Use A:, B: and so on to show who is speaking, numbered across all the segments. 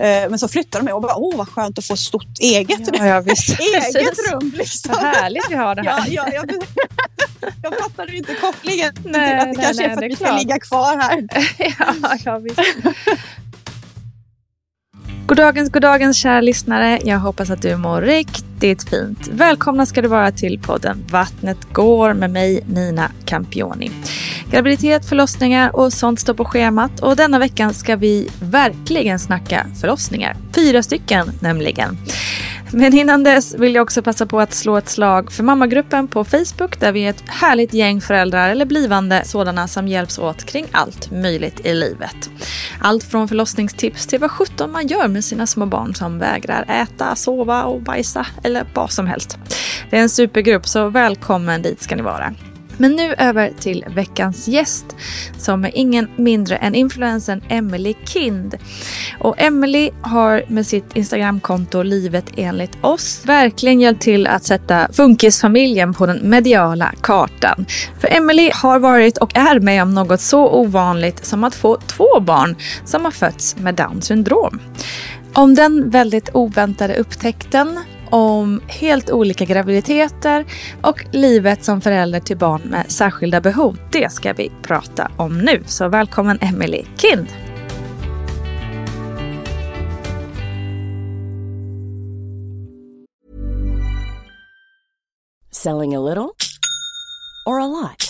A: Eh, men så flyttade de och bara, åh vad skönt att få stort eget,
B: ja, ja, visst.
A: eget rum. Liksom.
B: Vad härligt vi har det här.
A: Ja, ja, jag, jag fattade inte kopplingen
B: Nej,
A: till att det
B: nej,
A: kanske
B: nej,
A: är för att vi ska ligga kvar här.
B: ja, ja, visst. Goddagens, goddagens kära lyssnare. Jag hoppas att du mår riktigt fint. Välkomna ska du vara till podden Vattnet går med mig Nina Campioni. Graviditet, förlossningar och sånt står på schemat och denna veckan ska vi verkligen snacka förlossningar. Fyra stycken nämligen. Men innan dess vill jag också passa på att slå ett slag för mammagruppen på Facebook där vi är ett härligt gäng föräldrar eller blivande sådana som hjälps åt kring allt möjligt i livet. Allt från förlossningstips till vad sjutton man gör med sina små barn som vägrar äta, sova och bajsa eller vad som helst. Det är en supergrupp så välkommen dit ska ni vara. Men nu över till veckans gäst som är ingen mindre än influensen Emily Kind. Och Emily har med sitt Instagramkonto Livet enligt oss verkligen hjälpt till att sätta funkisfamiljen på den mediala kartan. För Emily har varit och är med om något så ovanligt som att få två barn som har fötts med Downs syndrom. Om den väldigt oväntade upptäckten om helt olika graviditeter och livet som förälder till barn med särskilda behov. Det ska vi prata om nu. Så välkommen Emelie Kind!
C: Selling a little or a lot?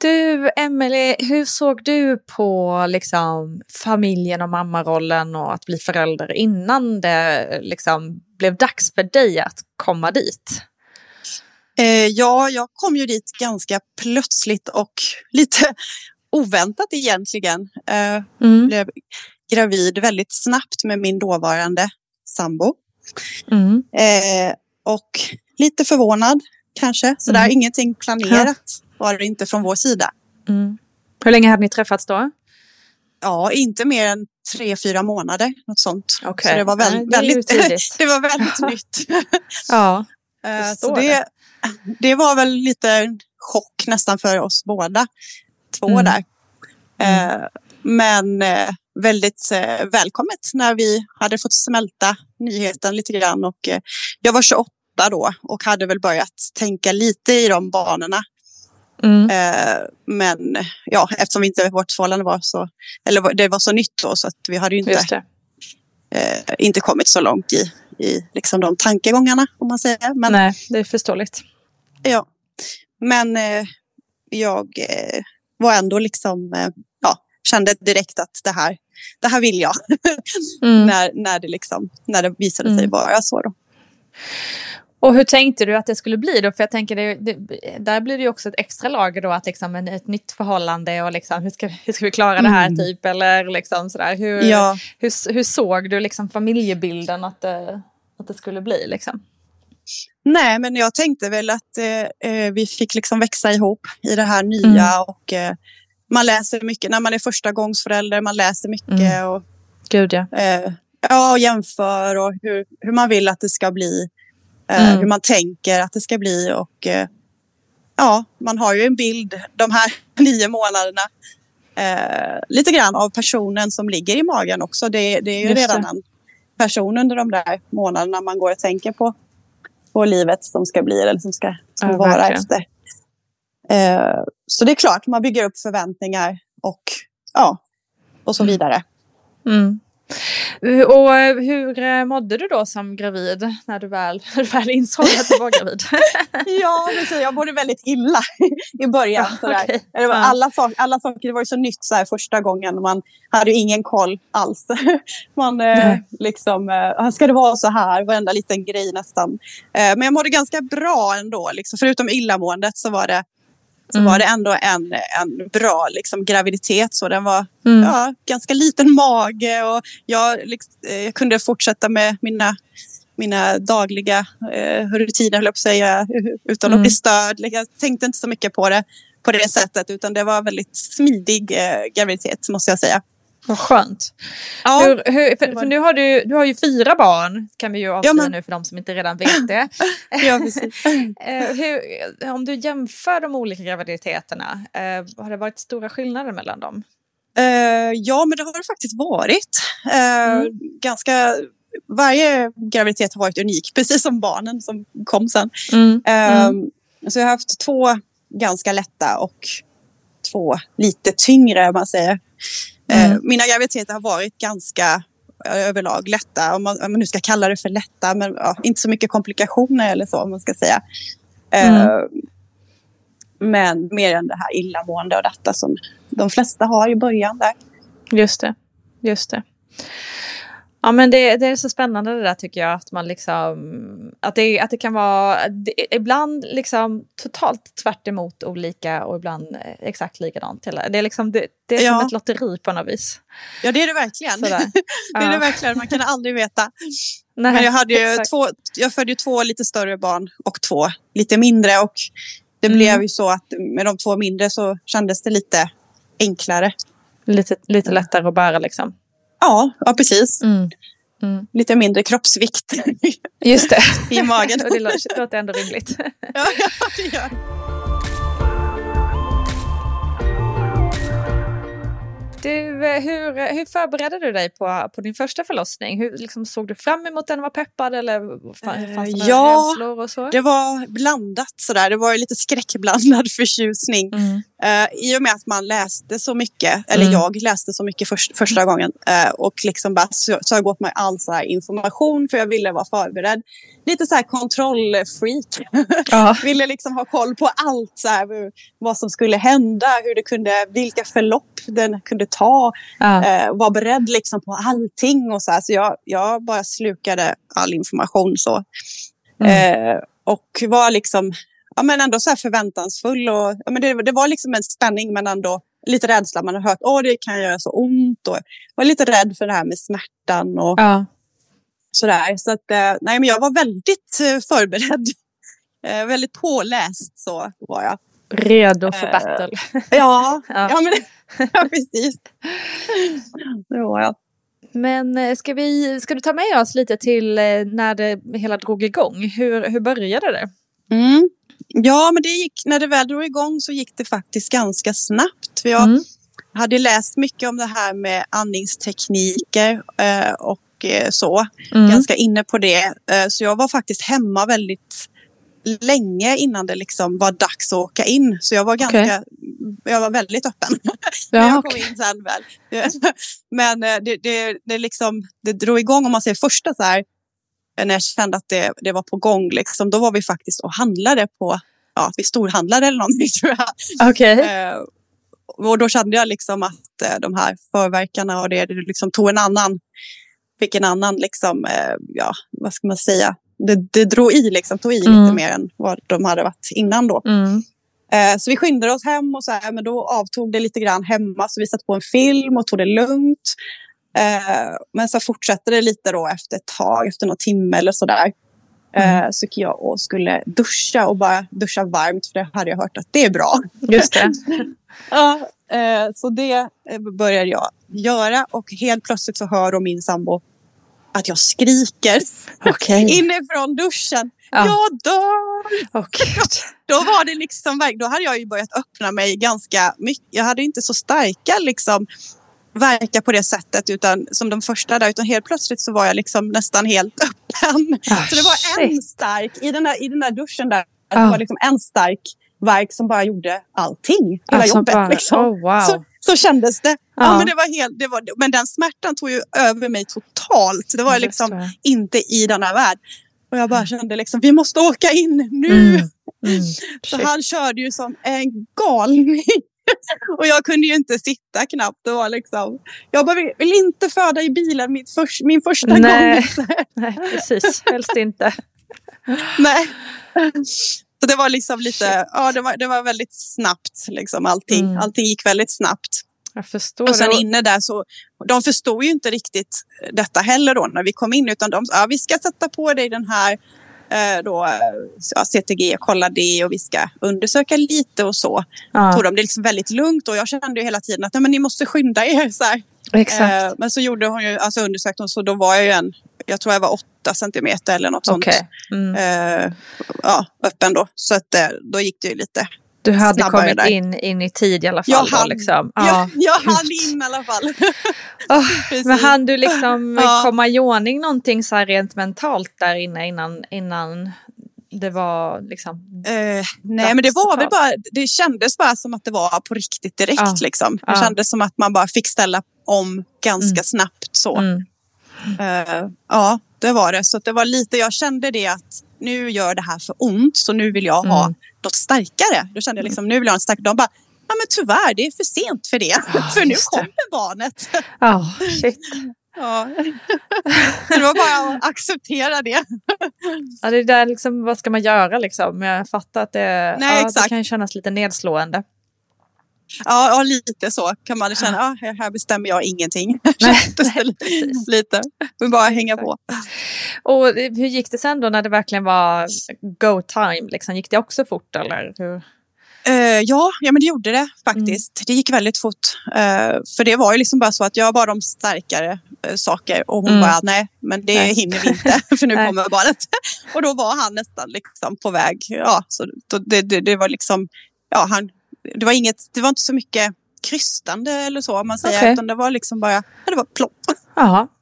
B: Du, Emily, hur såg du på liksom, familjen och mammarollen och att bli förälder innan det liksom, blev dags för dig att komma dit?
A: Eh, ja, jag kom ju dit ganska plötsligt och lite oväntat egentligen. Eh,
B: Mm.
A: Blev gravid väldigt snabbt med min dåvarande sambo.
B: Mm.
A: Eh, och lite förvånad kanske. Sådär,
B: Mm.
A: ingenting planerat var det inte från vår sida.
B: Mm. Hur länge hade ni träffats då?
A: Ja, inte mer än tre, fyra månader. Något sånt.
B: Okej.
A: Så det var
B: Nej,
A: väldigt,
B: det
A: väldigt, det var väldigt nytt.
B: Ja.
A: Eh,
B: Förstår
A: så det, det var väl lite chock nästan för oss båda två
B: Mm.
A: där. Eh, Men eh, väldigt eh, välkommet när vi hade fått smälta nyheten lite grann. Och, eh, jag var 28 då och hade väl börjat tänka lite i de banorna.
B: Mm.
A: Men ja, eftersom vi inte, vårt förhållande var så, eller det var så nytt då så att vi hade ju inte inte kommit så långt i, i liksom de tankegångarna om man säger. Men,
B: Nej, det är förståeligt.
A: ja. Men jag var ändå liksom, ja, kände direkt att det här, det här vill jag.
B: Mm.
A: när, när, det liksom, när det visade sig
B: Mm.
A: vara så. Då.
B: Och hur tänkte du att det skulle bli då? För jag tänker, det, det, där blir det ju också ett extra lager då, att liksom en, ett nytt förhållande och liksom, hur, ska, hur ska vi klara det här
A: Mm.
B: typ? Eller liksom sådär. Hur,
A: Ja.
B: hur, hur såg du liksom familjebilden att det, att det skulle bli? Liksom?
A: Nej, men jag tänkte väl att eh, eh, vi fick liksom växa ihop i det här nya. Och, eh, man läser mycket när man är första gångsförälder. Man läser mycket
B: Mm.
A: och,
B: Gud ja.
A: eh, ja, och jämför och hur, hur man vill att det ska bli. Eh,
B: Mm.
A: Hur man tänker att det ska bli. Och, eh, ja, man har ju en bild de här nio månaderna. Eh, lite grann av personen som ligger i magen också. Det, det är ju
B: Just
A: redan
B: det.
A: en person under de där månaderna man går och tänker på, på livet som ska bli eller som ska, ska
B: Ja,
A: vara
B: verkligen.
A: efter. Eh, så det är klart, man bygger upp förväntningar och, ja, och så
B: Mm.
A: vidare.
B: Mm. Och eh, hur eh, mådde du då som gravid när du väl, när du väl insåg att du var gravid?
A: Ja, precis. jag mådde väldigt illa i början.
B: Ja, Ja.
A: alla, sak, alla saker, det var ju så nytt så här, första gången. Man hade ju ingen koll alls. Man, eh, liksom, eh, ska det vara så här? Varenda liten grej nästan. Eh, men jag mådde ganska bra ändå. Liksom. Förutom illamåendet så var det, så
B: Mm.
A: var det ändå en, en bra liksom, graviditet. Så den var
B: Mm.
A: ja, ganska liten mage och jag, liksom, eh, jag kunde fortsätta med mina, mina dagliga eh, rutiner, höll jag på att säga, utan
B: Mm.
A: att bli störd. Jag tänkte inte så mycket på det på det sättet, utan det var väldigt smidig eh, graviditet, måste jag säga.
B: Vad skönt.
A: Ja,
B: Hur, hur, för, för nu har du, du har ju fyra barn, kan vi ju avslöja
A: men-
B: nu för de som inte redan vet det.
A: ja.
B: Eh, hur, om du jämför de olika graviditeterna, eh, har det varit stora skillnader mellan dem?
A: Eh, ja, men det har det faktiskt varit. Eh,
B: Mm.
A: Ganska... Varje graviditet har varit unik, precis som barnen som kom sen.
B: Mm.
A: Ehm, Så jag har haft två ganska lätta och två lite tyngre, om man säger.
B: Mm.
A: Eh, Mina graviditeter har varit ganska eh, överlag lätta, om man, om man nu ska kalla det för lätta, men ja, inte så mycket komplikationer eller så, om man ska säga.
B: Mm.
A: Ehm, Men mer än det här illamående och detta som de flesta har i början där.
B: Just det. Just det. Ja, men det, det är så spännande det där tycker jag. Att, man liksom, att, det, att det kan vara det, ibland liksom totalt tvärt emot olika och ibland eh, exakt likadant. Det är, liksom, det, det är
A: Ja.
B: som ett lotteri på något vis.
A: Ja, det är det verkligen. Det är det verkligen. Man kan aldrig veta.
B: Nej,
A: Men jag, hade ju
B: exakt.
A: två, jag födde ju två lite större barn och två lite mindre. Och det
B: Mm.
A: blev ju så att med de två mindre så kändes det lite enklare.
B: Lite, lite lättare att bära liksom.
A: Ja, ja precis.
B: Mm. Mm.
A: Lite mindre kroppsvikt
B: Just det.
A: i magen.
B: Och det lå- låter ändå rimligt.
A: ja, ja, det gör.
B: Du, eh, hur, hur förberedde du dig på, på din första förlossning? Hur liksom, såg du fram emot den? Var peppad eller fann- fanns det några
A: ja,
B: rädslor och så?
A: Det var blandat sådär. Det var lite skräckblandad förtjusning.
B: Mm.
A: Eh, I och med att man läste så mycket, eller
B: Mm.
A: jag läste så mycket först, första gången eh, och liksom bara sö- sög åt mig all så här information för jag ville vara förberedd. Lite så här kontrollfreak.
B: Ja.
A: ville liksom ha koll på allt, så här, vad som skulle hända, hur det kunde, vilka förlopp den kunde ta.
B: Ja.
A: Eh, var beredd liksom på allting och så här. Så jag, jag bara slukade all information så.
B: Mm.
A: Eh, och var liksom ja, men ändå så förväntansfull. Och, ja, men det, det var liksom en spänning men ändå lite rädsla. Man har hört att det kan göra så ont. Och var lite rädd för det här med smärtan och
B: Ja.
A: sådär. Så att, eh, nej, men jag var väldigt eh, förberedd. Eh, väldigt påläst så var jag.
B: Redo för
A: Eh,
B: battle.
A: Ja,
B: Ja.
A: men, ja precis. Det var jag.
B: Men eh, ska, vi, ska du ta med oss lite till eh, när det hela drog igång? Hur, hur började det?
A: Mm. Ja, men det gick, när det väl drog igång så gick det faktiskt ganska snabbt. För jag
B: Mm.
A: hade läst mycket om det här med andningstekniker och så.
B: Mm.
A: Ganska inne på det. Så jag var faktiskt hemma väldigt länge innan det liksom var dags att åka in. Så jag var ganska, jag var väldigt öppen.
B: Ja,
A: jag kom in sen väl. Men eh, det, det, det, liksom, det drog igång, om man säger första så här, eh, när jag kände att det, det var på gång, liksom, då var vi faktiskt och handlade på, ja, vi storhandlade eller någonting tror jag.
B: Okej.
A: Eh, och då kände jag liksom att de här förverkarna och det, det liksom tog en annan, fick en annan liksom, ja, vad ska man säga, det, det drog i liksom, tog i
B: Mm.
A: lite mer än vad de hade varit innan då.
B: Mm.
A: Eh, Så vi skyndade oss hem och så här, men då avtog det lite grann hemma. Så vi satte på en film och tog det lugnt. Eh, Men så fortsatte det lite då efter ett tag, efter någon timme eller så där.
B: Mm.
A: Eh, Så gick jag och skulle duscha och bara duscha varmt för det hade jag hört att det är bra.
B: Just det.
A: Ja, eh, så det eh, började jag göra och helt plötsligt så hör då min sambo att jag skriker
B: Okej.
A: inifrån duschen.
B: Ja.
A: Jag dör!
B: Gud.
A: då var det liksom, då hade jag ju börjat öppna mig ganska mycket. Jag hade inte så starka liksom verka på det sättet utan som de första där utan helt plötsligt så var jag liksom nästan helt öppen.
B: Ah,
A: så det var en
B: shit.
A: stark i den där, i den där duschen där.
B: Ah.
A: Det var liksom en stark verk som bara gjorde allting. Hela
B: Alltså
A: jobbet
B: bara-
A: liksom.
B: oh, wow.
A: så, så kändes det. Ja.
B: Ja.
A: men, det var helt, det var, men den smärtan tog ju över mig totalt. Det var
B: Det
A: liksom
B: jag.
A: inte i denna värld. Och jag bara kände liksom, vi måste åka in nu.
B: Mm. Mm.
A: Så han körde ju som en galning. Och jag kunde ju inte sitta knappt. Det var liksom, jag bara, vill, inte föda i bilen min, förs, min första
B: Nej.
A: gång.
B: Nej, precis. Helst inte.
A: Nej. Så det var liksom lite, ja det var, det var väldigt snabbt liksom allting.
B: Mm.
A: Allting gick väldigt snabbt.
B: Jag förstår
A: Och sen
B: det.
A: inne där så, de förstod ju inte riktigt detta heller då när vi kom in utan de sa, ja, vi ska sätta på dig den här eh, då, eh, ja, CTG, kolla det och vi ska undersöka lite och så.
B: Ja,
A: tog de det liksom väldigt lugnt och jag kände ju hela tiden att Nej, men ni måste skynda er. Så här.
B: Exakt.
A: Eh, men så gjorde hon ju, alltså undersökte hon så då var jag ju en, jag tror jag var åtta centimeter eller något sånt.
B: Okej. Mm.
A: Eh, ja, öppen då. Så att, eh, då gick det ju lite.
B: Du hade kommit
A: där.
B: in, in i tid i alla fall.
A: Jag
B: då,
A: hann.
B: liksom.
A: jag
B: Ja,
A: jag hann in i alla fall. Precis.
B: Men hann du liksom
A: Ja.
B: komma i ordning någonting så här rent mentalt där inne innan, innan det var liksom...
A: Eh, nej, men det var väl bara, det kändes bara som att det var på riktigt direkt.
B: Ja.
A: Liksom. Det
B: Ja.
A: kändes som att man bara fick ställa om ganska
B: Mm.
A: snabbt. så.
B: Mm.
A: Eh, ja, det var det. Så det var lite, jag kände det att nu gör det här för ont så nu vill jag ha
B: Mm.
A: något starkare. Då kände jag liksom, nu vill jag ha något starkare. De bara, ja men tyvärr det är för sent för det. för nu kommer barnet.
B: Ja, shit.
A: ja. så det var bara att acceptera det.
B: Ja, det är där liksom, vad ska man göra liksom? Jag fattar att det,
A: Nej,
B: ja, det kan kännas lite nedslående.
A: Ja, ja, lite så kan man känna. Ja, här bestämmer jag ingenting.
B: Nej, precis.
A: lite. Vi bara hänga på.
B: Och hur gick det sen då när det verkligen var go time? Liksom? Gick det också fort eller? Hur?
A: Eh, ja, ja, men det gjorde det faktiskt. Det gick väldigt fort. Eh, för det var ju liksom bara så att jag var de starkare eh, saker och hon
B: Mm.
A: bara nej, men det
B: Nej.
A: hinner vi inte för nu
B: Nej.
A: kommer barnet. och då var han nästan liksom på väg. Ja, så då, det, det, det var liksom, ja, han, det var inget, det var inte så mycket krystande eller så om man säger,
B: Okej.
A: utan det var liksom bara, ja, det var plopp.
B: Jaha.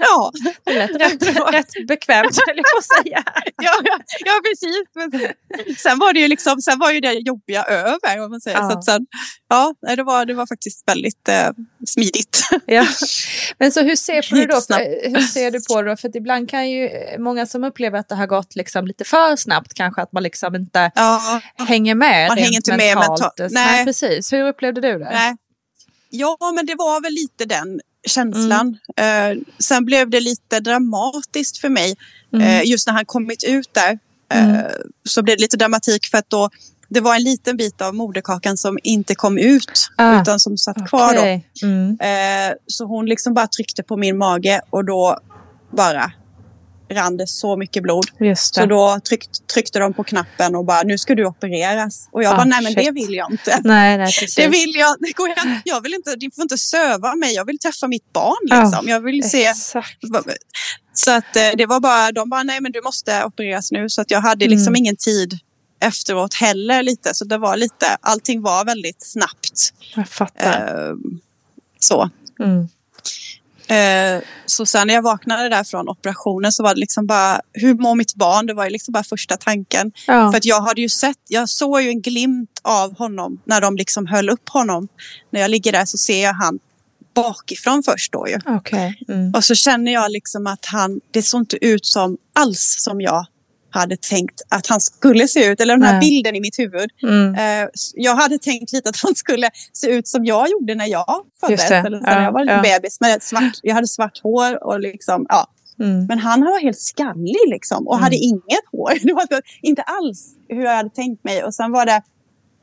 A: Ja,
B: det lät rätt, rätt bekvämt höll jag på att säga.
A: ja, ja, ja precis. Men sen var det ju liksom, sen var ju det jobbiga över om man säger.
B: Ja.
A: Så sen, ja, det var, det var faktiskt väldigt eh, smidigt.
B: Ja. Men så hur ser, på du då, hur ser du på det då? För ibland kan ju många som upplever att det har gått liksom lite för snabbt kanske att man liksom inte
A: Ja,
B: hänger med
A: Man hänger inte med
B: mentalt.
A: mentalt.
B: Nej.
A: Nej.
B: precis. Hur upplevde du det?
A: nej. ja, men det var väl lite den känslan. Eh, sen blev det lite dramatiskt för mig
B: Mm.
A: eh, just när han kommit ut där. Eh,
B: Mm.
A: så blev det lite dramatik för att då det var en liten bit av moderkakan som inte kom ut
B: Ah,
A: utan som satt kvar då.
B: Okej. Mm.
A: Eh, så hon liksom bara tryckte på min mage och då bara rann det så mycket blod.
B: Just det.
A: Så då tryck, tryckte de på knappen och bara nu ska du opereras. Och jag
B: Ah,
A: bara nej men det
B: shit.
A: vill jag inte.
B: Nej, nej, precis.
A: Det vill jag, det går jag, jag vill inte, du får inte söva mig, jag vill träffa mitt barn
B: Ja,
A: liksom. Jag vill se.
B: Exakt.
A: Så att eh, det var bara, de bara nej men du måste opereras nu. Så att jag hade liksom
B: Mm.
A: ingen tid efteråt heller lite. Så det var lite, allting var väldigt snabbt.
B: Jag fattar.
A: Eh, så.
B: Mm.
A: Eh, så sen när jag vaknade där från operationen så var det liksom bara, hur mår mitt barn? Det var ju liksom bara första tanken.
B: Ja.
A: För att jag hade ju sett, jag såg ju en glimt av honom när de liksom höll upp honom. När jag ligger där så ser jag han bakifrån först då ju.
B: Okej. Mm.
A: Och så känner jag liksom att han, det såg inte ut som alls som jag hade tänkt att han skulle se ut. Eller den här
B: Nej.
A: bilden i mitt huvud.
B: Mm.
A: Eh, jag hade tänkt lite att han skulle se ut som jag gjorde när jag föddes. Eller så
B: Ja,
A: när jag var
B: ja.
A: bebis. Med ett svart, jag hade svart hår och liksom, ja.
B: Mm.
A: Men han var helt skallig liksom och
B: Mm.
A: hade inget hår. Det var inte alls hur jag hade tänkt mig. Och sen var det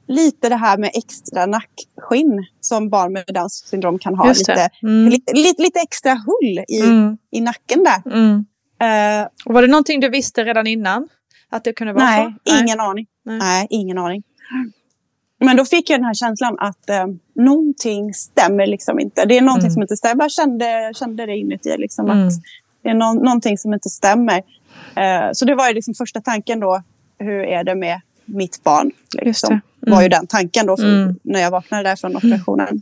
A: lite det här med extra nackskinn som barn med Downs syndrom kan ha. Lite,
B: Mm.
A: lite, lite, lite extra hull i,
B: Mm.
A: i nacken där.
B: Mm.
A: Eh,
B: Och var det någonting du visste redan innan? Att det kunde vara
A: nej,
B: så?
A: ingen aning.
B: Nej.
A: Nej. ingen aning. Men då fick jag den här känslan att eh, någonting stämmer liksom inte. Det är någonting
B: Mm.
A: som inte stämmer. Jag kände, kände det inuti liksom
B: Mm.
A: att det är nå- någonting som inte stämmer. Eh, så det var ju liksom första tanken då. Hur är det med mitt barn? Liksom.
B: det.
A: var ju
B: Mm.
A: den tanken då
B: Mm.
A: när jag vaknade där från operationen.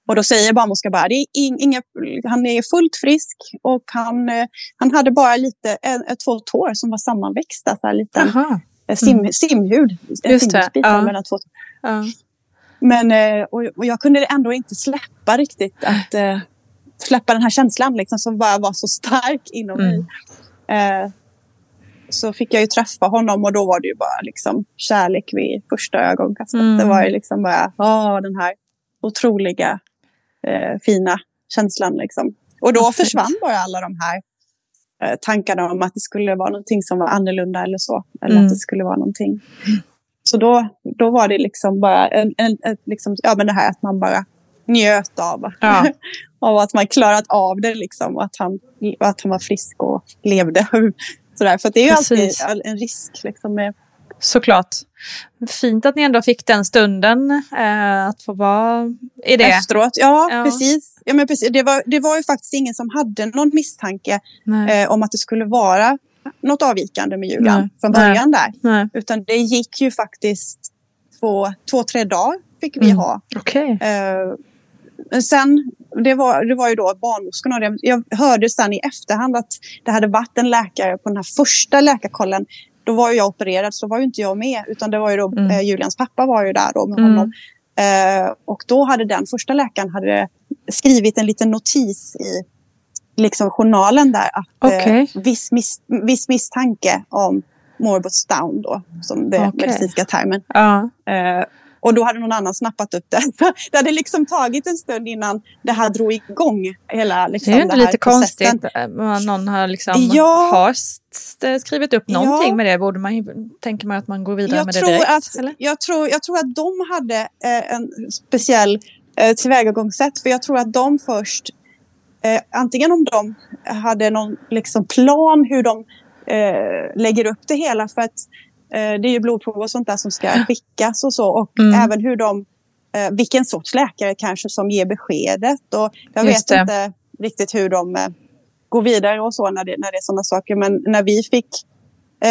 B: Mm.
A: Och då säger barnmorskan bara, det är ing- inga, han är fullt frisk och han, eh, han hade bara lite, ett, två tår som var sammanväxta. Så här liten eh, sim, simhud. En
B: Just det, ja.
A: mellan två.
B: Ja.
A: Men, eh, och, jag kunde ändå inte släppa riktigt att eh, släppa den här känslan liksom, som bara var så stark inom
B: Mm.
A: mig. Eh, så fick jag ju träffa honom och då var det ju bara liksom kärlek vid första ögonkastet.
B: Mm.
A: Det var ju liksom bara åh, den här otroliga eh, fina känslan. Liksom. Och då försvann bara alla de här eh, tankarna om att det skulle vara någonting som var annorlunda eller så. Eller
B: Mm.
A: att det skulle vara någonting. Så då, då var det liksom bara en, en, ett, liksom, ja, men det här att man bara njöt av,
B: Ja.
A: av att man klarat av det liksom, att han, att han var frisk och levde. Sådär. För det är ju
B: Precis.
A: alltid en risk. Liksom, med,
B: Såklart. Fint att ni ändå fick den stunden eh, att få vara i det.
A: Efteråt, ja,
B: Ja.
A: precis. Ja, men precis. Det, var, det var ju faktiskt ingen som hade någon misstanke
B: Nej.
A: eh, om att det skulle vara något avvikande med Julian
B: Nej.
A: från början där.
B: Nej.
A: Utan det gick ju faktiskt två, två tre dagar fick vi
B: Mm.
A: ha.
B: Okej.
A: Eh, sen, det var, det var ju då barnmorskorna. och det- Jag hörde sen i efterhand att det hade varit en läkare på den här första läkarkollen. Då var ju jag opererad så då var ju inte jag med. Utan det var ju då,
B: Mm.
A: eh, Julians pappa var ju där då med
B: Mm.
A: honom. Eh, och då hade den första läkaren hade skrivit en liten notis i liksom journalen där att
B: Okej.
A: eh, viss, mis, viss misstanke om morbus Down då, som det
B: Okej.
A: medicinska termen.
B: Ja.
A: Eh, och då hade någon annan snappat upp det. det hade liksom tagit en stund innan det här drog igång hela
B: Det
A: liksom,
B: är ju inte lite
A: processen.
B: konstigt. eh, Någon har, liksom,
A: Ja.
B: har st- skrivit upp någonting
A: Ja.
B: med det. Borde man, tänker man att man går vidare
A: Jag
B: med det direkt?
A: att,
B: eller?
A: jag, tror, jag tror att de hade eh, en speciell eh, tillvägagångssätt. För jag tror att de först, eh, antingen om de hade någon liksom, plan hur de eh, lägger upp det hela. För att eh, det är ju blodprov och sånt där som ska skickas och så. Och
B: Mm.
A: även hur de, eh, vilken sorts läkare kanske som ger beskedet. Och jag
B: Just
A: vet
B: det.
A: inte riktigt hur de eh, går vidare och så när det, när det är sådana saker. Men när vi fick eh,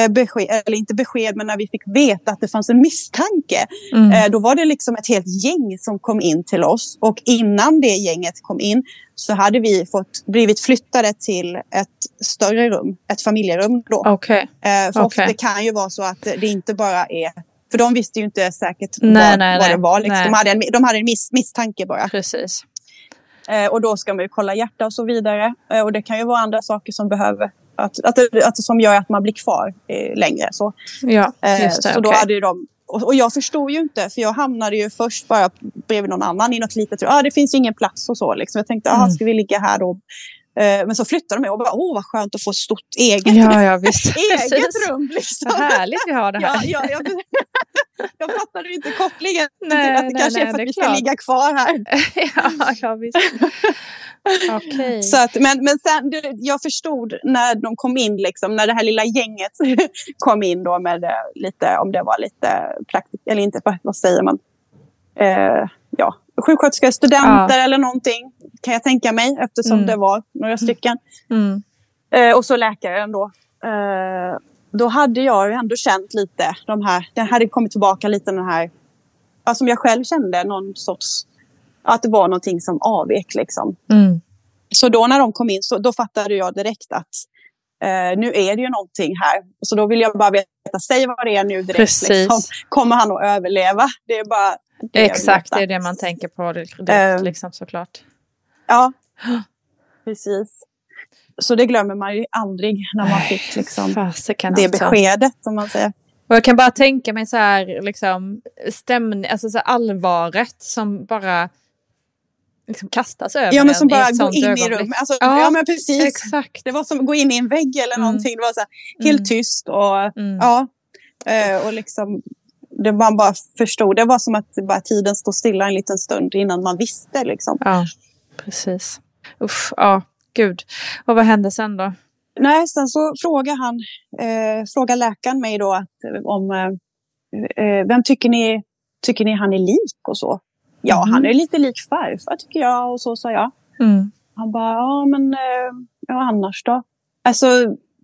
A: besked, eller inte besked, men när vi fick veta att det fanns en misstanke.
B: Mm.
A: Eh, då var det liksom ett helt gäng som kom in till oss. Och innan det gänget kom in så hade vi fått blivit flyttade till ett större rum, ett familjerum då.
B: Okej.
A: Eh, för
B: okej.
A: det kan ju vara så att det inte bara är... För de visste ju inte säkert
B: Nej,
A: vad,
B: nej,
A: vad det var. Liksom. De hade en, de hade en miss, misstanke bara.
B: Precis.
A: Eh, och då ska man ju kolla hjärta och så vidare. Eh, och det kan ju vara andra saker som behöver... Att, att, det- att, som gör att man blir kvar eh, längre. Så.
B: Ja,
A: Eh,
B: just det.
A: så då
B: okej.
A: hade de, och, och jag förstod ju inte, för jag hamnade ju först bara bredvid någon annan i något litet rum. Ah, det finns ingen plats och så. Liksom. Jag tänkte, ah,
B: Mm.
A: ska vi ligga här då Eh, men så flyttade de mig och bara, åh vad skönt att få ett stort eget,
B: Ja, ja visst.
A: eget
B: Precis.
A: rum. Liksom.
B: Vad härligt vi har det
A: Ja,
B: här.
A: ja, jag, jag fattade inte kopplingen
B: Nej,
A: till att det
B: nej,
A: kanske
B: nej,
A: är för att vi ska ligga kvar här.
B: ja, ja, visst. Okej.
A: Så att, men, men sen, det, jag förstod när de kom in, liksom, när det här lilla gänget kom in då med eh, lite, om det var lite praktik, eller inte, vad, vad säger man? Eh, ja, sjuksköterskor, studenter eller någonting kan jag tänka mig eftersom
B: Mm.
A: det var några stycken.
B: Mm.
A: Eh, och så läkaren då. Eh, då hade jag ju ändå känt lite de här, det hade kommit tillbaka lite den här, ja, som jag själv kände, någon sorts, att det var någonting som avvek liksom.
B: Mm.
A: Så då när de kom in så då fattade jag direkt att eh, nu är det ju någonting här. Så då vill jag bara veta, säg vad det är nu direkt.
B: Precis.
A: Liksom. Kommer han att överleva? Det är bara det
B: Exakt, det är det man tänker på direkt,
A: Eh.
B: liksom, såklart.
A: Ja, precis. Så det glömmer man ju aldrig när man fick liksom,
B: Fasiken
A: det
B: alltså.
A: beskedet. Om man säger.
B: Och jag kan bara tänka mig så här, liksom, stämning, alltså så allvaret som bara liksom kastas över
A: Ja, men som
B: i
A: bara går in i
B: ögonblick.
A: rummet. Alltså,
B: Ja,
A: ja, men precis.
B: Exakt.
A: Det var som att gå in i en vägg eller
B: Mm.
A: någonting. Det var så här, helt
B: Mm.
A: tyst och
B: Mm.
A: ja. Eh, och liksom, det man bara förstod. Det var som att bara tiden stod stilla en liten stund innan man visste. Liksom.
B: Ja, precis. Uff, ja, gud. Och vad hände sen då?
A: Nej, sen så frågar han, eh, frågar läkaren mig då att, om eh, eh, vem tycker ni, tycker ni han är lik och så? Ja,
B: Mhm.
A: han är lite lik farfar tycker jag och så sa jag.
B: Mm.
A: Han bara, ja men eh, ja, annars då? Alltså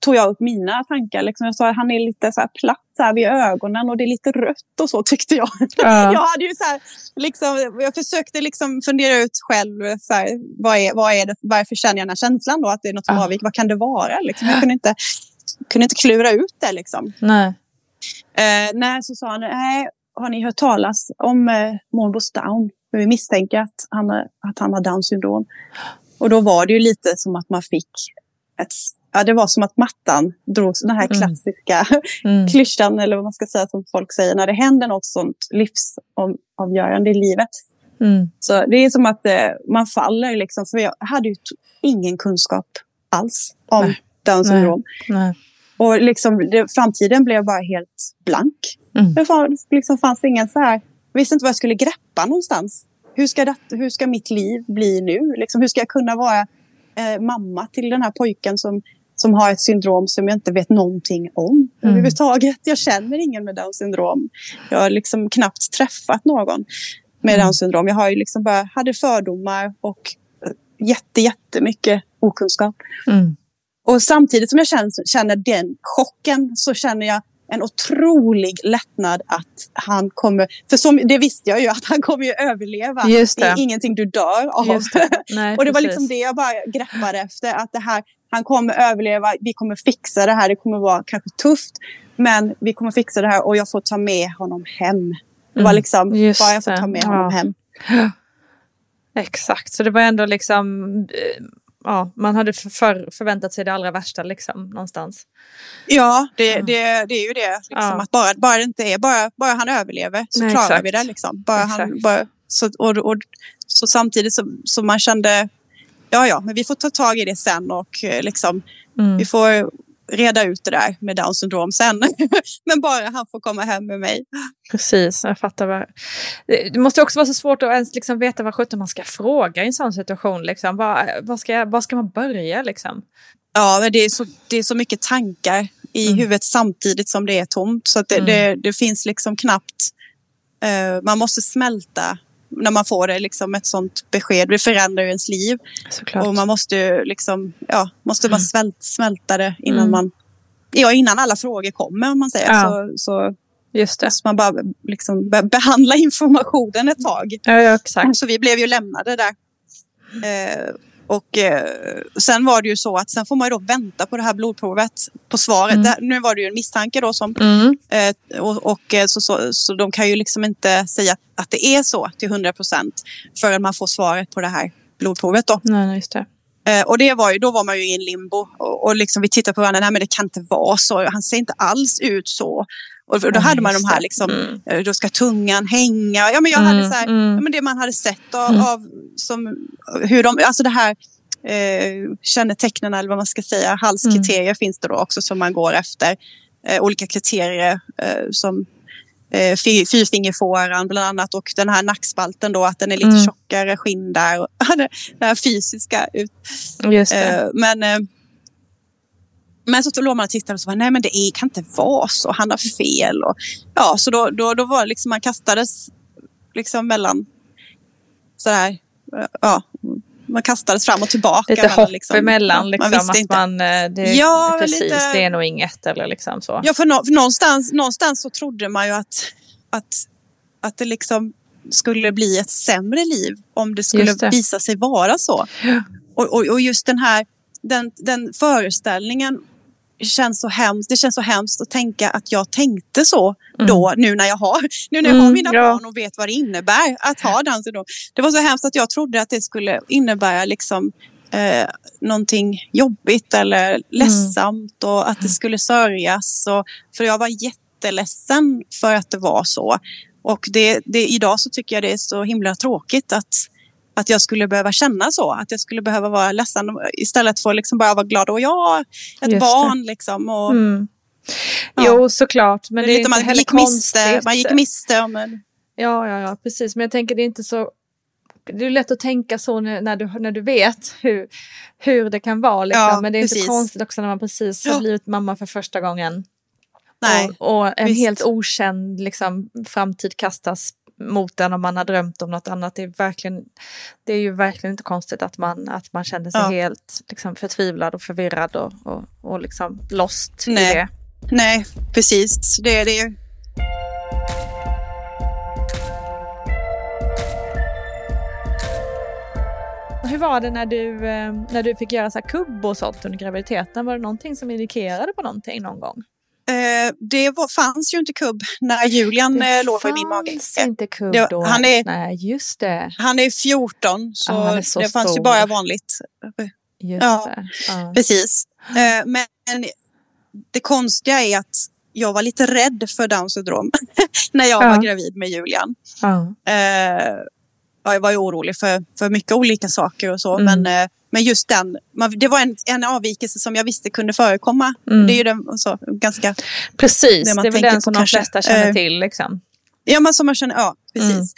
A: tog jag upp mina tankar. Liksom. Jag sa att han är lite så här platt så här vid ögonen och det är lite rött och så tyckte jag.
B: Ja.
A: Jag hade ju så här, liksom, jag försökte liksom fundera ut själv, så här, vad, är, vad är det, varför känner jag den här känslan då, att det är något som
B: Ja.
A: avviker, vad kan det vara? Liksom. Jag kunde inte, kunde inte klura ut det. Liksom.
B: Nej.
A: Eh, nej, så sa han, nej, har ni hört talas om eh, Månbos Down? För vi misstänker att han, att han har Down syndrom. Och då var det ju lite som att man fick ett, ja det var som att mattan drogs, den här
B: Mm.
A: klassiska
B: Mm.
A: klyschan eller vad man ska säga som folk säger när det händer något sånt livsavgörande i livet.
B: Mm.
A: Så det är som att eh, man faller liksom, för jag hade ju ingen kunskap alls om
B: Nej.
A: Downs
B: Nej.
A: syndrom.
B: Nej.
A: Och liksom, det, framtiden blev bara helt blank.
B: Mm.
A: Det liksom fanns ingen så här, jag visste inte vad jag skulle greppa någonstans. Hur ska, det, hur ska mitt liv bli nu? Liksom, hur ska jag kunna vara eh, mamma till den här pojken som, som har ett syndrom som jag inte vet någonting om
B: Mm.
A: överhuvudtaget. Jag känner ingen med Downs syndrom. Jag har liksom knappt träffat någon med
B: Mm.
A: Downs syndrom. Jag har ju liksom bara, hade fördomar och eh, jätte, jättemycket okunskap.
B: Mm.
A: Och samtidigt som jag känner, känner den chocken så känner jag en otrolig lättnad att han kommer... För som, det visste jag ju, att han kommer ju överleva.
B: Just
A: Det
B: det.
A: är ingenting du dör av.
B: Det. Nej,
A: och det var
B: precis.
A: liksom det jag bara greppade efter. Att det här, han kommer överleva, vi kommer fixa det här. Det kommer vara kanske tufft, men vi kommer fixa det här och jag får ta med honom hem. Det var
B: Mm,
A: liksom,
B: just
A: bara jag får ta med
B: Ja.
A: honom hem.
B: Exakt, så det var ändå liksom... Ja, man hade för, för, förväntat sig det allra värsta liksom, någonstans.
A: Ja, det,
B: Ja.
A: det, det är ju det. Liksom,
B: Ja.
A: att bara, bara det inte är, bara, bara han överlever så
B: Nej,
A: klarar
B: exakt.
A: vi det. Liksom. Bara han, bara, så, och, och, så samtidigt som så man kände, ja ja, men vi får ta tag i det sen och eh, liksom,
B: Mm.
A: vi får reda ut det där med Downs syndrom sen. men bara han får komma hem med mig.
B: Precis, jag fattar. Vad... Det måste också vara så svårt att ens liksom veta vad sjutton man ska fråga i en sån situation. Liksom. Var, var, ska, var ska man börja? Liksom?
A: Ja, men det är så, det är så mycket tankar i
B: Mm.
A: huvudet samtidigt som det är tomt. Så det,
B: Mm.
A: det, det finns liksom knappt... eh, man måste smälta när man får det, liksom ett sånt besked. Det förändrar ju ens liv.
B: Såklart.
A: Och man måste ju liksom, ja, måste man
B: Mm.
A: svält, smälta det innan
B: Mm.
A: man... Ja, innan alla frågor kommer om man säger.
B: Ja.
A: Så, så
B: Just det.
A: måste man bara liksom be- behandla informationen ett tag.
B: Ja, ja, exakt.
A: Så vi blev ju lämnade där. Eh, och eh, sen var det ju så att sen får man ju då vänta på det här blodprovet på svaret.
B: Mm.
A: Här, nu var det ju en misstanke då som
B: Mm.
A: eh, och, och eh, så, så, så de kan ju liksom inte säga att det är så till 100 procent förrän man får svaret på det här blodprovet då.
B: Nej, nej, just det.
A: Eh, och det var ju, då var man ju i en limbo och, och liksom vi tittade på varandra, nej men det kan inte vara så, han ser inte alls ut så. Och då hade man de här
B: det.
A: liksom,
B: Mm.
A: eh, då ska tungan hänga. Ja men jag
B: Mm,
A: hade så här,
B: mm.
A: ja, men det man hade sett av,
B: Mm.
A: av som, hur de, alltså det här eh, kännetecknen eller vad man ska säga. Halskriterier mm. finns det då också som man går efter. Eh, olika kriterier eh, som eh, fyrfingerfåran bland annat och den här nackspalten då att den är lite mm. tjockare skinn där. Och, det här fysiska. Ut.
B: Just eh,
A: men eh, men så låg man och tittade och så var nej men det är, kan inte vara så, han har fel. Och, ja, så då, då, då var det liksom, man kastades liksom mellan sådär, ja, man kastades fram och tillbaka.
B: Lite hopp liksom, emellan, liksom, man att inte. man, eh, det, ja, precis, lite, det är nog inget eller liksom så.
A: Ja, för, no, för någonstans, någonstans så trodde man ju att, att, att det liksom skulle bli ett sämre liv om det skulle det. visa sig vara så. Ja. Och, och, och, just den här den, den föreställningen känns så hemskt. Det känns så hemskt att tänka att jag tänkte så mm. då, nu när jag har, nu när jag har mm, mina ja. barn och vet vad det innebär att ha syndrom. Det var så hemskt att jag trodde att det skulle innebära liksom eh, någonting jobbigt eller mm. ledsamt och att det skulle sörjas. Och, för jag var jätteledsen för att det var så. Och det, det, idag så tycker jag det är så himla tråkigt att att jag skulle behöva känna så. Att jag skulle behöva vara ledsen istället för att liksom bara vara glad. Och ja, ett Just barn det. liksom. Och,
B: mm. ja. Jo, såklart. Men det, det är inte man heller gick
A: konstigt. Miste, man gick miste om en...
B: Ja, ja, ja, precis. Men jag tänker det är inte så... Det är lätt att tänka så när, du, när du vet hur, hur det kan vara. Liksom. Ja, men det är precis. inte konstigt också när man precis har blivit mamma för första gången. Nej, och, och en visst. helt okänd liksom, framtid kastas mot den om man har drömt om något annat. Det är, verkligen, det är ju verkligen inte konstigt att man, att man känner sig ja. helt liksom, förtvivlad och förvirrad och, och, och liksom lost
A: Nej.
B: i det.
A: Nej, precis. Det är det ju.
B: Hur var det när du, eh, när du fick göra så kubb och sånt under graviditeten? Var det någonting som indikerade på någonting någon gång?
A: Eh, det var, fanns ju inte kubb när Julian det eh, låg i min mage.
B: fanns inte kubb det, då? Han är, Nej, just det.
A: Han är 14 så, ah, är så det stor. fanns ju bara vanligt.
B: Just ja.
A: Ah. Precis. Eh, men det konstiga är att jag var lite rädd för Downs syndrom när jag ah. var gravid med Julian. Eh, jag var ju orolig för, för mycket olika saker och så. Mm. Men, eh, men just den, det var en, en avvikelse som jag visste kunde förekomma. Mm. Det är ju den, så, ganska...
B: Precis, det, det är väl den som de flesta känner eh, till. Liksom.
A: Ja, men som man känner, ja precis.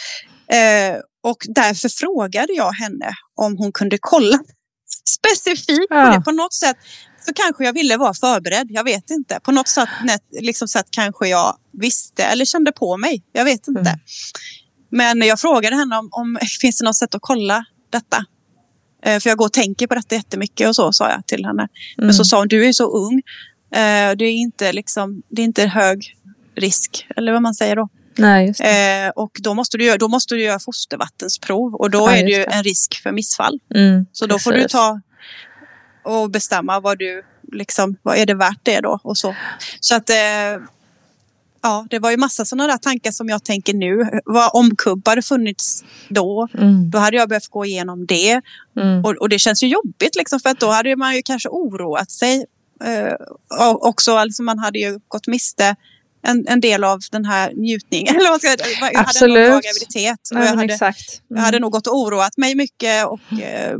A: Mm. Eh, och därför frågade jag henne om hon kunde kolla specifikt ja. på det. På något sätt så kanske jag ville vara förberedd. Jag vet inte. På något sätt, liksom sätt kanske jag visste eller kände på mig. Jag vet inte. Men jag frågade henne om, om finns det något sätt att kolla detta. Eh, för jag går och tänker på detta jättemycket och så sa jag till henne. Mm. Men så mm. sa hon, du är så ung. Eh, det är inte, liksom, det är inte hög risk, eller vad man säger då.
B: Nej, det.
A: Eh, och då måste, du göra, då måste du göra fostervattensprov och då ja, är det ju en risk för missfall.
B: Mm,
A: så då precis. får du ta och bestämma vad du liksom, vad är det värt det då och så. Så att eh, ja, det var ju massa sådana där tankar som jag tänker nu. Vad om kubb hade funnits då, mm. då hade jag behövt gå igenom det. Mm. Och, och, det känns ju jobbigt liksom för att då hade man ju kanske oroat sig. Eh, också, alltså man hade ju gått miste en, en del av den här njutningen. Eller vad ska jag, jag
B: Absolut.
A: hade en bra graviditet.
B: Och jag, hade,
A: exakt. Mm. jag hade nog gått och oroat mig mycket. Och, eh,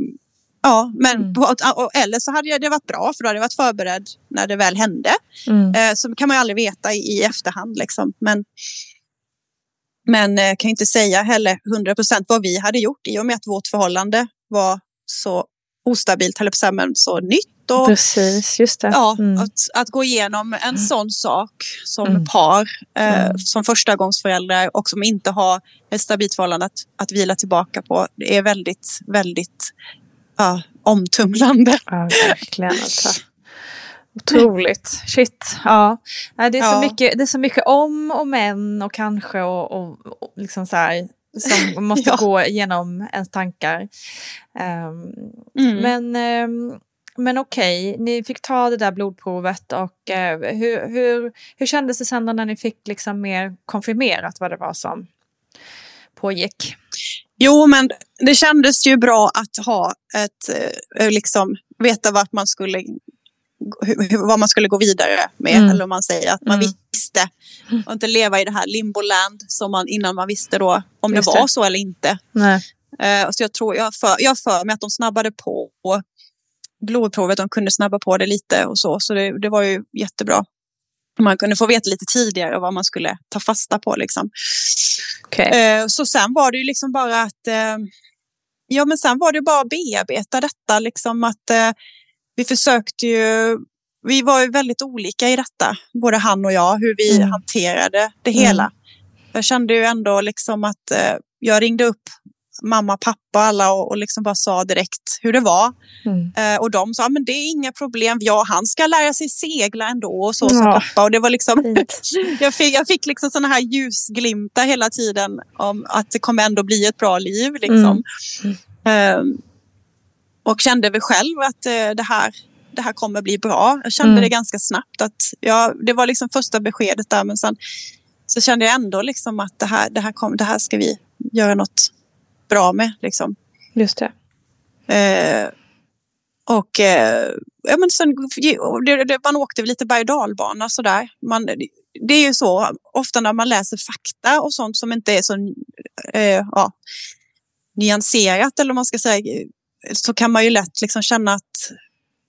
A: Ja, men mm. på, eller så hade det varit bra för då hade jag varit förberedd när det väl hände. Mm. Eh, så kan man ju aldrig veta i, i efterhand. Liksom. Men, men eh, kan inte säga heller 100 procent vad vi hade gjort i och med att vårt förhållande var så ostabilt, eller på men så nytt. Och,
B: Precis, just det.
A: Ja, mm. att, att gå igenom en mm. sån sak som mm. par, eh, mm. som förstagångsföräldrar och som inte har ett stabilt förhållande att, att vila tillbaka på. Det är väldigt, väldigt ja, omtumlande.
B: Ja, verkligen. Alltså. Otroligt. Shit. Ja. Det, är ja. så mycket, det är så mycket om och men och kanske och, och, och liksom så här, som måste ja. gå igenom ens tankar. Um, mm. Men, um, men okej, okay, ni fick ta det där blodprovet och uh, hur, hur, hur kändes det sen när ni fick liksom mer konfirmerat vad det var som pågick?
A: Jo, men det kändes ju bra att ha ett, eh, liksom, veta vart man skulle, vad man skulle gå vidare med. Mm. Eller om man säger att man mm. visste. Och inte leva i det här limboland som man innan man visste då om Just det var det. så eller inte.
B: Nej.
A: Eh, så jag tror, jag för, jag för mig att de snabbade på blodprovet, de kunde snabba på det lite och så, så det, det var ju jättebra. Man kunde få veta lite tidigare vad man skulle ta fasta på liksom.
B: Okay.
A: Eh, så sen var det ju liksom bara att, eh, ja men sen var det bara att bearbeta detta liksom att eh, vi försökte ju vi var ju väldigt olika i detta, både han och jag, hur vi mm. hanterade det hela. Mm. Jag kände ju ändå liksom att eh, jag ringde upp mamma, pappa alla och, och liksom bara sa direkt hur det var. Mm. Eh, och de sa men det är inga problem, ja han ska lära sig segla ändå och så ja. sa pappa. Och det var liksom, jag fick, jag fick liksom sådana här ljusglimtar hela tiden om att det kommer ändå bli ett bra liv. Liksom. Mm. Eh, och kände väl själv att eh, det här det här kommer bli bra. Jag kände mm. det ganska snabbt. att ja, Det var liksom första beskedet där men sen så kände jag ändå liksom att det här, det här, kom, det här ska vi göra något bra med. Liksom.
B: Just det.
A: Eh, och eh, ja, men sen, det, det, man åkte lite berg och dalbana sådär. Man, det är ju så, ofta när man läser fakta och sånt som inte är så eh, ja, nyanserat eller man ska säga, så kan man ju lätt liksom känna att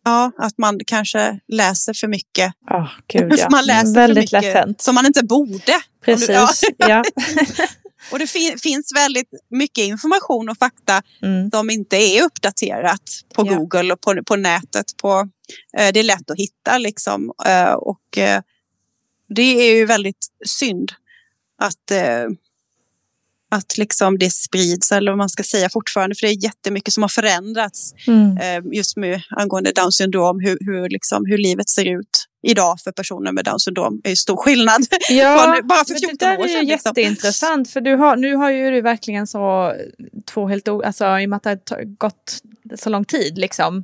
A: Ja, att man kanske läser för mycket.
B: Oh, Gud, ja. man läser Väldigt för mycket lättent.
A: som man inte borde.
B: Precis, ja. ja.
A: och det fin finns väldigt mycket information och fakta mm. som inte är uppdaterat på ja. Google och på, på nätet. På, eh, det är lätt att hitta liksom. Eh, och eh, det är ju väldigt synd att eh, att liksom det sprids, eller vad man ska säga fortfarande, för det är jättemycket som har förändrats mm. eh, just med angående Down syndrom, hur, hur, liksom, hur livet ser ut idag för personer med Down syndrom är stor skillnad.
B: Ja, bara för 14 det där år sedan. är liksom. jätteintressant, för du har, nu har ju du verkligen så två helt, alltså i och med att det har gått så lång tid liksom,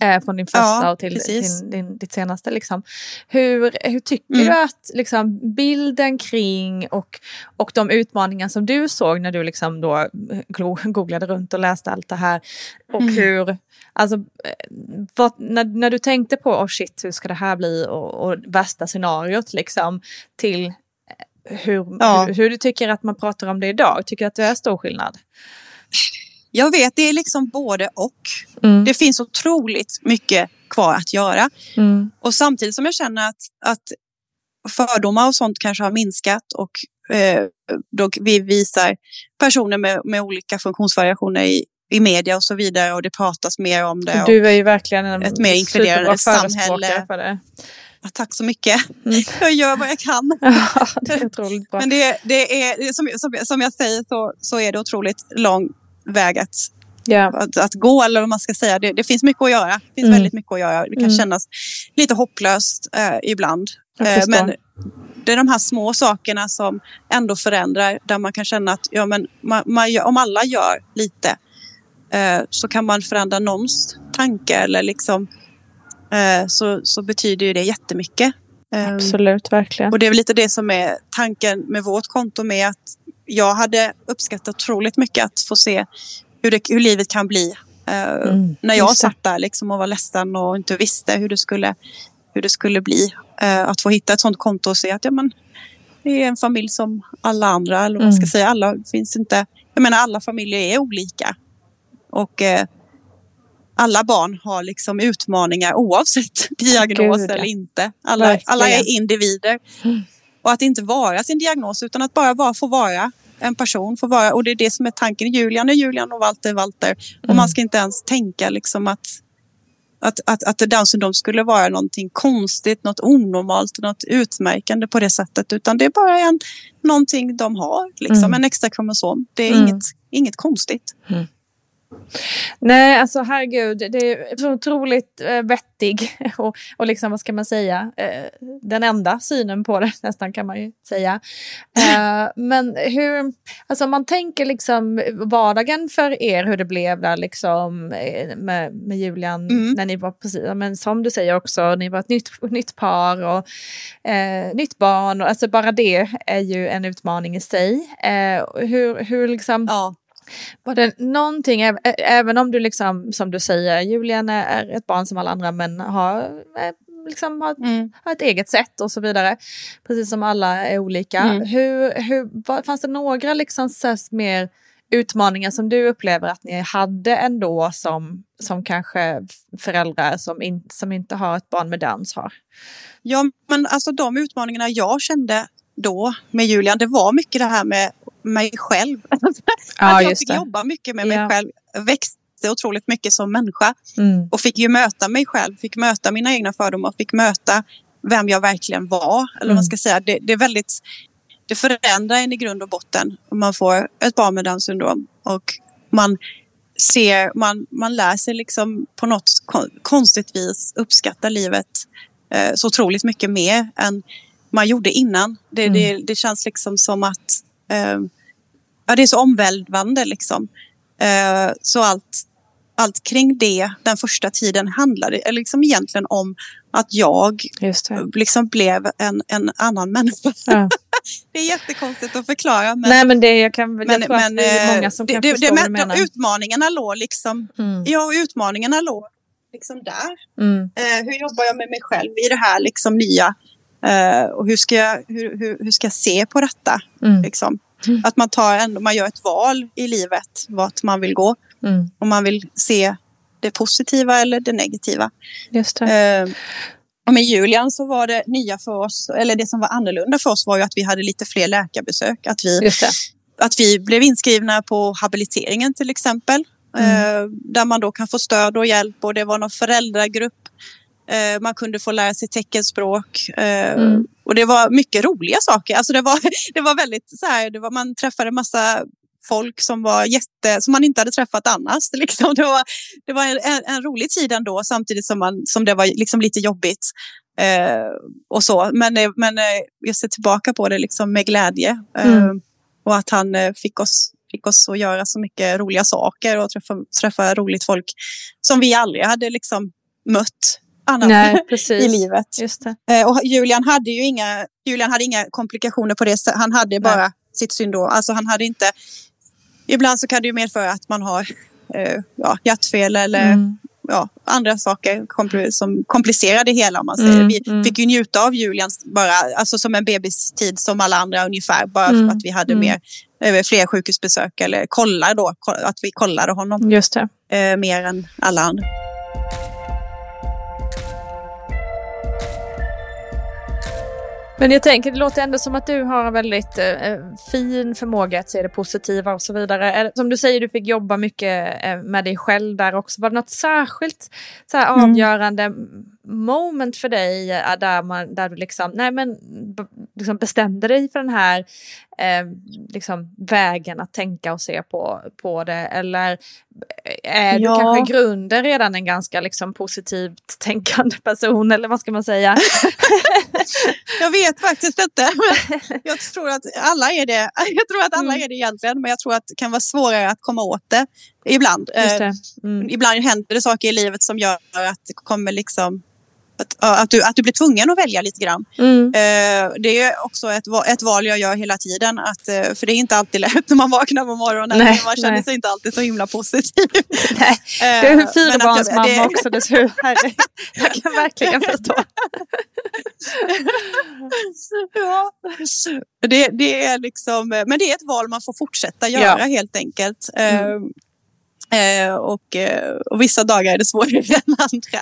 B: eh, från din första ja, och till, till din, ditt senaste. Liksom. Hur, hur tycker mm. du att liksom, bilden kring och, och de utmaningar som du såg när du liksom då googlade runt och läste allt det här och mm. hur, alltså, eh, vad, när, när du tänkte på oh shit, hur ska det här bli och, och värsta scenariot liksom till eh, hur, ja. hur, hur, du tycker att man pratar om det idag? Tycker du att det är stor skillnad?
A: Jag vet, det är liksom både och. Mm. Det finns otroligt mycket kvar att göra. Mm. Och samtidigt som jag känner att, att fördomar och sånt kanske har minskat och eh, då vi visar personer med, med olika funktionsvariationer i, i media och så vidare och det pratas mer om det.
B: Du är ju verkligen en
A: ett mer inkluderande samhälle. För det. Ja, tack så mycket. Mm. Jag gör vad jag kan.
B: Ja, det är otroligt bra.
A: Men det, det är, som, som, som jag säger så, så är det otroligt lång väg att, yeah. att, att, gå, eller vad man ska säga. Det, det finns mycket att göra. Det finns mm. väldigt mycket att göra. Det kan mm. kännas lite hopplöst eh, ibland. Eh, men det är de här små sakerna som ändå förändrar, där man kan känna att ja, men man, man om alla gör lite eh, så kan man förändra någons tanke eller liksom eh, så, så betyder ju det jättemycket.
B: Eh, Absolut, verkligen.
A: Och det är väl lite det som är tanken med vårt konto med att jag hade uppskattat otroligt mycket att få se hur, det, hur livet kan bli. Uh, mm, när jag satt där liksom och var ledsen och inte visste hur det skulle, hur det skulle bli. Uh, att få hitta ett sånt konto och se att ja, men, det är en familj som alla andra. Eller vad man ska mm. säga. Alla, finns inte, jag menar, alla familjer är olika. Och uh, alla barn har liksom utmaningar oavsett diagnos Gud, eller inte. Alla, alla är individer. Mm. Och att inte vara sin diagnos utan att bara vara, få vara en person. Få vara, och det är det som är tanken. Julian är Julian och Walter är Walter. Mm. Och man ska inte ens tänka liksom att, att, att, att Down syndrom skulle vara någonting konstigt, något onormalt, något utmärkande på det sättet. Utan det är bara en, någonting de har, liksom, mm. en extra kromosom. Det är mm. inget, inget konstigt.
B: Nej, alltså herregud, det är så otroligt eh, vettig och, och liksom, vad ska man säga, eh, den enda synen på det nästan kan man ju säga. Eh, men hur, alltså om man tänker liksom vardagen för er, hur det blev där liksom eh, med, med Julian mm. när ni var precis, men som du säger också, ni var ett nytt, nytt par och eh, nytt barn, och alltså bara det är ju en utmaning i sig. Eh, hur, hur liksom, ja var det någonting, även om du liksom, som du säger, Julian är ett barn som alla andra men har, liksom, har, mm. har ett eget sätt och så vidare. Precis som alla är olika. Mm. Hur, hur, fanns det några liksom, mer utmaningar som du upplever att ni hade ändå som, som kanske föräldrar som, in, som inte har ett barn med dans har?
A: Ja, men alltså de utmaningarna jag kände då med Julian, det var mycket det här med mig själv.
B: Ja,
A: jag fick
B: det.
A: jobba mycket med mig
B: Ja.
A: själv. Växte otroligt mycket som människa
B: Mm.
A: och fick ju möta mig själv, fick möta mina egna fördomar, fick möta vem jag verkligen var. Eller
B: Mm.
A: man ska säga. Det, det är väldigt, det förändrar en i grund och botten om man får ett barn med Downs syndrom. Och man ser, man, man lär sig liksom på något kon- konstigt vis uppskatta livet eh, så otroligt mycket mer än man gjorde innan. Det,
B: Mm.
A: det, det känns liksom som att ja, det är så omvälvande liksom. Eh, så allt, allt kring det den första tiden handlade liksom egentligen om att jag liksom blev en, en annan människa.
B: Ja.
A: Det är jättekonstigt att förklara. Men,
B: Nej men det jag kan jag
A: men,
B: tror att det är
A: eh,
B: många som
A: det,
B: kan
A: det,
B: förstå
A: det,
B: vad du
A: men,
B: menar.
A: Utmaningarna låg liksom,
B: Mm.
A: ja utmaningarna låg liksom där.
B: Mm.
A: Eh, hur jobbar jag med mig själv i det här liksom nya? Eh, och hur ska, jag, hur, hur, hur ska jag se på detta?
B: Mm.
A: Liksom?
B: Mm.
A: Att man, tar ändå, man gör ett val i livet vart man vill gå.
B: Mm.
A: Om man vill se det positiva eller det negativa.
B: Just det.
A: Eh, och med Julian så var det nya för oss, eller det som var annorlunda för oss var ju att vi hade lite fler läkarbesök. Att vi, att vi blev inskrivna på habiliteringen till exempel.
B: Mm.
A: Eh, där man då kan få stöd och hjälp och det var någon föräldragrupp. Eh, man kunde få lära sig teckenspråk. Eh,
B: Mm.
A: Och det var mycket roliga saker. Alltså det, var, det var väldigt så här, det var, man träffade massa folk som var jätte, som man inte hade träffat annars. Liksom. Det var, det var en, en, rolig tid ändå samtidigt som, man, som det var liksom lite jobbigt. Eh, och så. Men, eh, men eh, jag ser tillbaka på det liksom med glädje. Eh,
B: Mm.
A: Och att han eh, fick oss, fick oss att göra så mycket roliga saker och träffa, träffa roligt folk som vi aldrig hade liksom mött annars
B: Nej,
A: i livet. Eh, och Julian hade ju inga, Julian hade inga komplikationer på det. Han hade bara sitt syndrom. Alltså han hade inte... Ibland så kan det ju medföra att man har eh, ja, hjärtfel eller
B: Mm.
A: ja, andra saker kompl- som komplicerar det hela. Om man säger.
B: Mm,
A: Vi
B: mm.
A: fick ju njuta av Julians bara, alltså som en bebistid som alla andra ungefär. Bara
B: Mm,
A: för att vi hade
B: mm.
A: mer, eh, fler sjukhusbesök eller kollar då, att vi kollade honom
B: Just det.
A: eh, mer än alla andra.
B: Men jag tänker, det låter ändå som att du har en väldigt eh, fin förmåga att se det positiva och så vidare. Som du säger, du fick jobba mycket eh, med dig själv där också. Var det något särskilt så här,
A: Mm.
B: Moment för dig eh, där, man, där du liksom, nej men, liksom bestämde dig för den här eh, liksom, vägen att tänka och se på, på det? Eller är du
A: Ja.
B: kanske i grunden redan en ganska liksom, positivt tänkande person? Eller vad ska man säga?
A: Jag vet faktiskt inte. Jag tror att alla är det. Jag tror att alla
B: Mm.
A: är det egentligen. Men jag tror att det kan vara svårare att komma åt det ibland.
B: Just
A: Eh,
B: det. Mm.
A: ibland händer det saker i livet som gör att det kommer liksom att, du, att du blir tvungen att välja lite grann.
B: Mm.
A: Eh, det är också ett, ett val jag gör hela tiden. Att, eh, för det är inte alltid lätt när man vaknar på morgonen.
B: Nej,
A: man känner
B: nej.
A: sig inte alltid så himla positiv.
B: Nej,
A: Eh,
B: Du är fyrabarnsmamma
A: det-
B: också dessutom. Jag kan verkligen förstå.
A: ja. det, det är liksom, men det är ett val man får fortsätta göra
B: Ja.
A: helt enkelt.
B: Mm.
A: Eh, och, eh, och vissa dagar är det svårare än andra.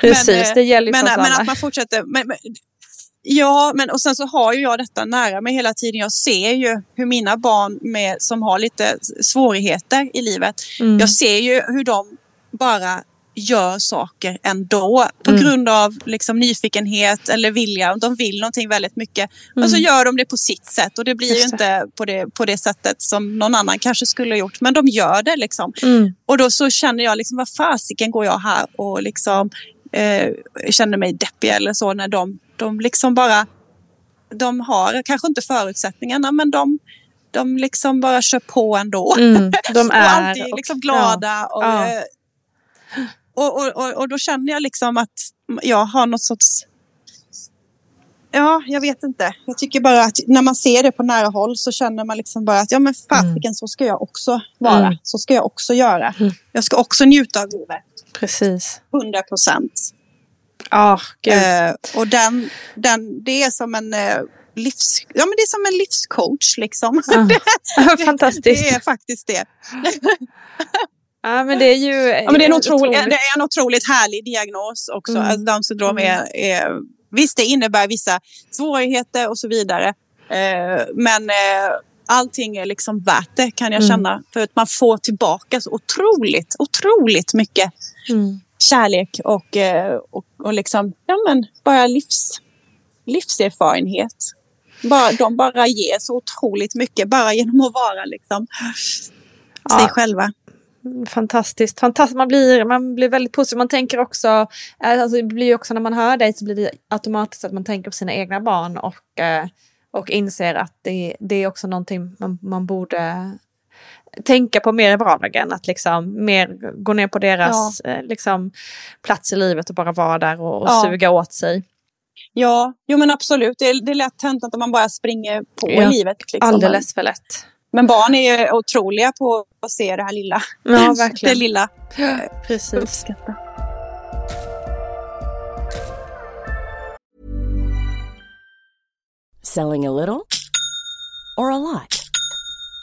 B: Precis,
A: Men, eh,
B: det gäller ju
A: Men, men att man fortsätter. Men, men, ja, men och sen så har ju jag detta nära mig hela tiden. Jag ser ju hur mina barn med, som har lite svårigheter i livet,
B: Mm.
A: jag ser ju hur de bara gör saker ändå på
B: Mm.
A: grund av liksom nyfikenhet eller vilja. De vill någonting väldigt mycket. Och så
B: Mm.
A: gör de det på sitt sätt och det blir ju
B: Just det.
A: inte på det, på det sättet som någon annan kanske skulle ha gjort. Men de gör det liksom.
B: Mm.
A: Och då så känner jag liksom, vad fasiken går jag här och liksom eh, känner mig deppig eller så när de, de liksom bara, de har kanske inte förutsättningarna men de, de liksom bara kör på ändå.
B: Mm. De
A: och
B: är
A: alltid
B: och-
A: liksom glada. Och,
B: Ja.
A: eh, och, och, och, och då känner jag liksom att jag har något sorts... Ja, jag vet inte. Jag tycker bara att när man ser det på nära håll så känner man liksom bara att ja men fasiken så ska jag också vara.
B: Mm.
A: Så ska jag också göra.
B: Mm.
A: Jag ska också njuta av livet.
B: Precis.
A: 100 procent.
B: Ja, gud.
A: Eh, och den, den, det är som en... Eh, livs, ja, men det är som en livscoach. Liksom.
B: Ja. Fantastiskt.
A: Det är faktiskt det.
B: Ja, men det är ju
A: ja, men det, är en otroligt, det är en otroligt härlig diagnos också. Mm. Alltså, Downs syndrom
B: Mm.
A: är, är... Visst, det innebär vissa svårigheter och så vidare. Eh, men eh, allting är liksom värt det kan jag
B: Mm.
A: känna. För att man får tillbaka så otroligt, otroligt mycket
B: Mm.
A: kärlek och, eh, och, och liksom, ja, men bara livs, livserfarenhet. Bara, de bara ger så otroligt mycket bara genom att vara liksom,
B: Ja.
A: sig själva.
B: Fantastiskt. Fantastiskt. Man, blir, man blir väldigt positiv. Man tänker också, eh, alltså det blir också när man hör dig så blir det automatiskt att man tänker på sina egna barn och, eh, och inser att det, det är också någonting man, man borde tänka på mer i vardagen. Att liksom mer gå ner på deras eh, liksom, plats i livet och bara vara där och, och
A: Ja.
B: suga åt sig.
A: Ja, jo men absolut. Det är, det är lätt hänt att man bara springer på
B: Ja,
A: i livet. Liksom.
B: Alldeles för lätt.
A: Men barn är ju otroliga på att se det här lilla.
B: Ja,
A: Det
B: verkligen.
A: lilla.
B: Precis.
A: Uppskatta.
C: Selling a little or a lot?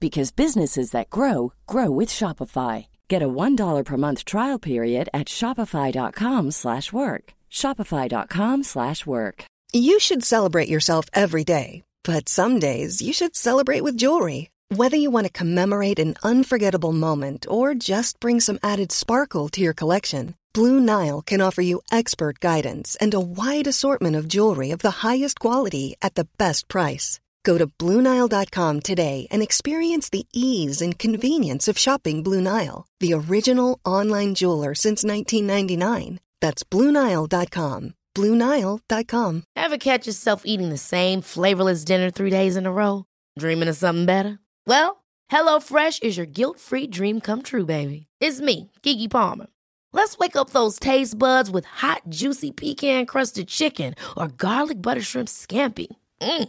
C: because businesses that grow grow with Shopify. Get a $1 per month trial period at shopify.com/work. slash work. shopify.com/work. slash work.
D: You should celebrate yourself every day, but some days you should celebrate with jewelry. Whether you want to commemorate an unforgettable moment or just bring some added sparkle to your collection, Blue Nile can offer you expert guidance and a wide assortment of jewelry of the highest quality at the best price. Go to BlueNile.com today and experience the ease and convenience of shopping Blue Nile, the original online jeweler since 1999. That's BlueNile.com. BlueNile.com.
E: Ever catch yourself eating the same flavorless dinner three days in a row? Dreaming of something better? Well, HelloFresh is your guilt-free dream come true, baby. It's me, Kiki Palmer. Let's wake up those taste buds with hot, juicy pecan-crusted chicken or garlic butter shrimp scampi. Mm.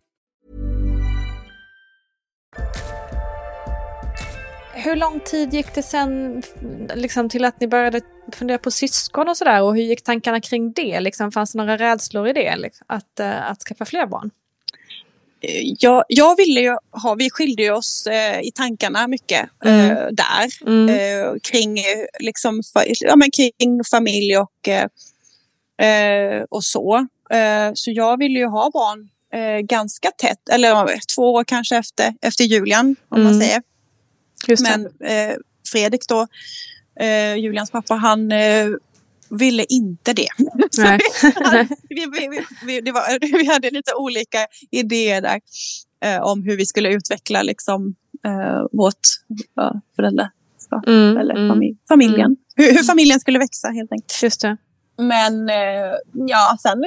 B: Hur lång tid gick det sen liksom, till att ni började fundera på syskon och sådär? Och hur gick tankarna kring det? Liksom, fanns det några rädslor i det? Liksom, att, eh, att skaffa fler barn?
A: Eh, Jag, jag ville ju ha, vi skilde ju oss eh, i tankarna mycket
B: Mm.
A: eh, där.
B: Mm.
A: Eh, kring, eh, liksom, fa, ja, men kring familj och, eh, eh, och så. Eh, så jag ville ju ha barn eh, ganska tätt, eller två år kanske efter, efter Julian om man
B: Mm.
A: säger.
B: Just.
A: Men eh, Fredrik då, eh, Julians pappa, han eh, ville inte det. Han, vi, vi, vi, vi, det var, vi hade lite olika idéer där eh, om hur vi skulle utveckla liksom, eh, vårt föräldraskap
B: Mm,
A: eller
B: mm.
A: familj, familjen. Hur, hur familjen skulle växa helt enkelt.
B: Just det.
A: Men ja, sen,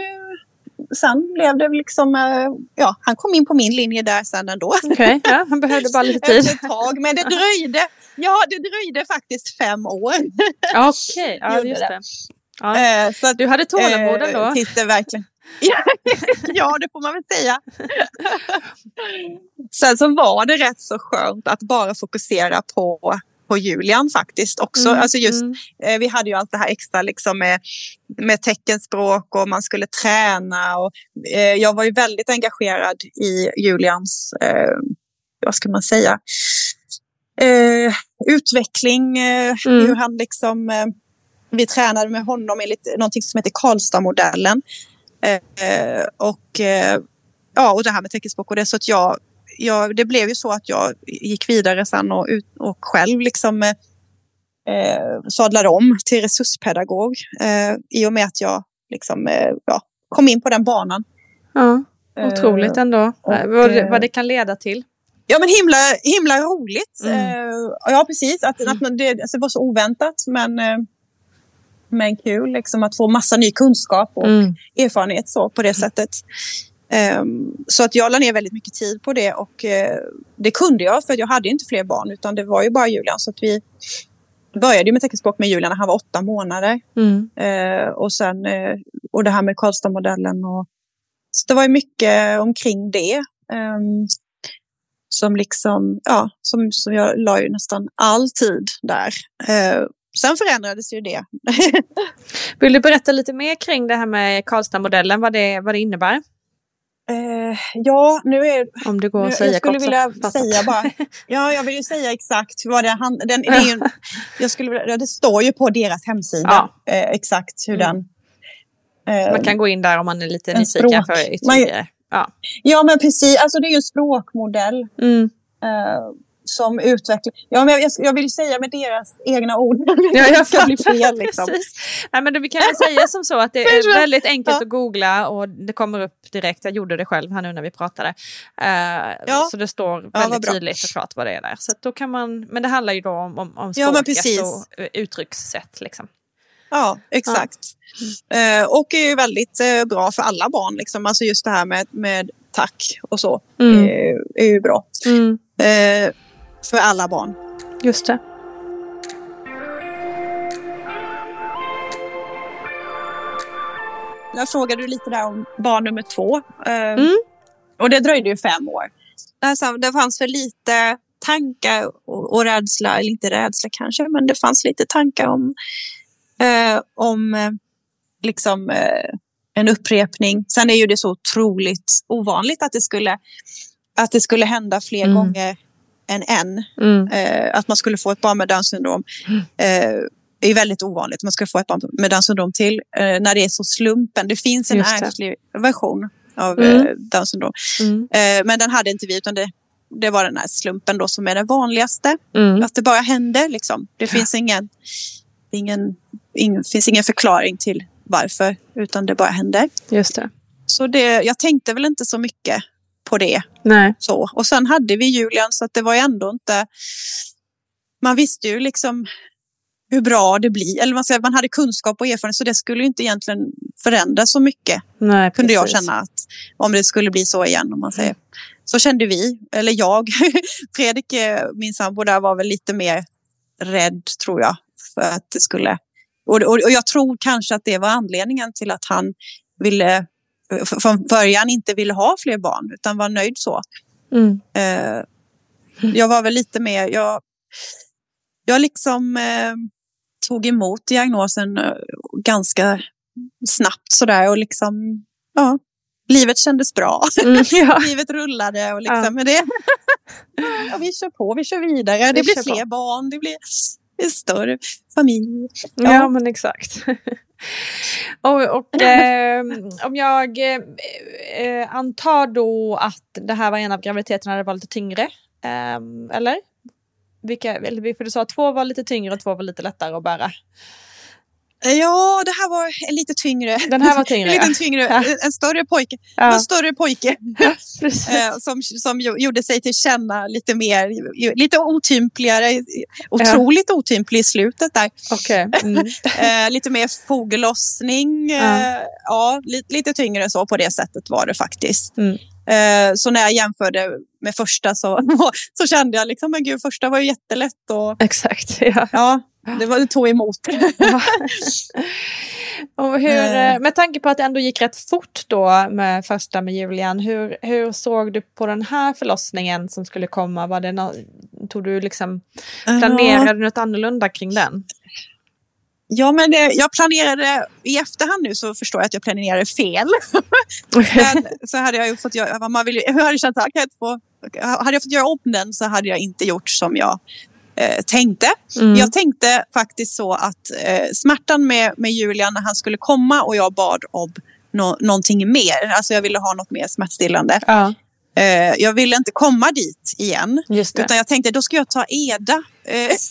A: sen blev det liksom, eh, ja, han kom in på min linje där sen ändå.
B: Okay, ja, han behövde bara lite tid.
A: Ett tag, men det dröjde, ja, det dröjde faktiskt fem år.
B: Okej, okay, ja just det. Ja. Så att, du hade tålamod ändå.
A: Verkligen, ja, det får man väl säga. Sen så var det rätt så skönt att bara fokusera på, på Julian faktiskt också. Mm, alltså just, mm. eh, vi hade ju allt det här extra liksom med, med teckenspråk och man skulle träna. Och, eh, jag var ju väldigt engagerad i Julians, eh, vad ska man säga, eh, utveckling. Eh, mm. Hur han liksom, eh, vi tränade med honom enligt någonting som heter Karlstadmodellen. Och, ja, och det här med teckenspråk och det. Så att jag, jag, det blev ju så att jag gick vidare sen och, och själv liksom eh, sadlade om till resurspedagog eh, i och med att jag liksom, eh, ja, kom in på den banan.
B: Ja, otroligt ändå. Och, vad, vad det kan leda till.
A: Ja men himla, himla roligt. Mm. ja precis, att, att det, alltså, det var så oväntat men men kul liksom, att få massa ny kunskap och mm. erfarenhet så, på det sättet. Um, så att jag la ner väldigt mycket tid på det och uh, det kunde jag för jag hade inte fler barn utan det var ju bara Julian. Så att vi började med teckenspråk med Julian när han var åtta månader. Mm. Uh, och, sen, uh, och det här med Karlstadmodellen. Och, så det var ju mycket omkring det. Um, som liksom, ja, som, som jag la ju nästan all tid där. Sen förändrades ju det.
B: Vill du berätta lite mer kring det här med Karlstadmodellen, vad det, vad det innebär?
A: Uh, ja, nu är...
B: Om det går att säga
A: Jag skulle vilja säga bara... Ja, jag vill ju säga exakt vad det handlar den, det, ju, jag skulle, det står ju på deras hemsida ja. eh, exakt hur mm. den...
B: Eh, man kan gå in där om man är lite nyfiken för ytterligare.
A: ja. ja, men precis. Alltså det är ju en språkmodell. Mm. Som utvecklar... Ja, men jag, jag vill säga med deras egna ord.
B: Ja, jag ska bli fel. Liksom. Nej, men vi kan säga som så att det är väldigt enkelt ja. att googla och det kommer upp direkt. Jag gjorde det själv här nu när vi pratade. Uh, ja. Så det står väldigt ja, tydligt och klart vad det är där. Så då kan man, men det handlar ju då om, om, om språket och uttryckssätt. Liksom.
A: Ja, exakt. Ja. Uh, och är ju väldigt uh, bra för alla barn. Liksom. Alltså just det här med, med tack och så mm. är, är ju bra. Mm. För alla barn.
B: Just det.
A: Jag frågade lite där om barn nummer två. Ehm, mm. Och det dröjde ju fem år. Det fanns för lite tankar och, och rädsla, eller inte rädsla kanske, men det fanns lite tankar om, eh, om eh, liksom, eh, en upprepning. Sen är ju det så otroligt ovanligt att det skulle, att det skulle hända fler mm. gånger än en. Mm. Eh, att man skulle få ett barn med Downs syndrom eh, är väldigt ovanligt. Man skulle få ett barn med Downs syndrom till eh, när det är så slumpen. Det finns en ärftlig version av mm. Eh, Downs syndrom. Mm. Eh, men den hade inte vi utan det, det var den här slumpen då som är den vanligaste. Mm. Att det bara händer liksom. Det finns ingen, ingen, ingen, finns ingen förklaring till varför utan det bara händer.
B: Just det.
A: Så det, jag tänkte väl inte så mycket på det.
B: Nej.
A: Så. Och sen hade vi Julian så att det var ju ändå inte... Man visste ju liksom hur bra det blir. Eller man, säger, man hade kunskap och erfarenhet så det skulle inte egentligen förändras så mycket.
B: Nej,
A: kunde jag känna att om det skulle bli så igen om man säger. Så kände vi, eller jag. Fredrik, eh, min sambo där var väl lite mer rädd tror jag. För att det skulle... Och, och, och jag tror kanske att det var anledningen till att han ville från början inte ville ha fler barn utan var nöjd så. Mm. Eh, jag var väl lite mer, jag, jag liksom eh, tog emot diagnosen eh, ganska snabbt sådär och liksom, ja, livet kändes bra. Mm, ja. livet rullade och liksom, ja. med det. ja, vi kör på, vi kör vidare. Vi det blir fler på. barn, det blir en större familj.
B: Ja, ja men exakt. och, och eh, om jag eh, eh, antar då att det här var en av graviditeterna där det var lite tyngre, eh, eller? Vilka, för du sa att två var lite tyngre och två var lite lättare att bära.
A: Ja, det här var en lite tyngre.
B: Den här var tyngre,
A: en,
B: ja.
A: tyngre
B: Ja.
A: en, större pojke.
B: Ja.
A: En större pojke
B: Precis.
A: eh, som, som jo- gjorde sig till känna lite mer, lite otympligare, otroligt otymplig i slutet där.
B: Okej. Mm.
A: Eh, lite mer foglossning. Eh,
B: Ja.
A: ja, lite, lite tyngre så på det sättet var det faktiskt.
B: Mm.
A: Eh, så när jag jämförde med första så, så kände jag liksom, men gud, första var ju jättelätt och
B: Exakt. Ja.
A: ja, det, var, det tog emot.
B: Och hur,
A: Eh.
B: eh, med tanke på att det ändå gick rätt fort då med första med Julian, hur, hur såg du på den här förlossningen som skulle komma? Var det nå tog du liksom, planerade du något annorlunda kring den?
A: Ja, men jag planerade, i efterhand nu så förstår jag att jag planerade fel. Men så hade jag ju fått göra, man vill, jag hade känt att jag inte få, hade jag fått göra om den så hade jag inte gjort som jag eh, tänkte.
B: Mm.
A: Jag tänkte faktiskt så att eh, smärtan med, med Julian när han skulle komma och jag bad om nå någonting mer, alltså jag ville ha något mer smärtstillande.
B: Ja,
A: Eh, jag ville inte komma dit igen. Utan jag tänkte, då ska jag ta Eda. Eh,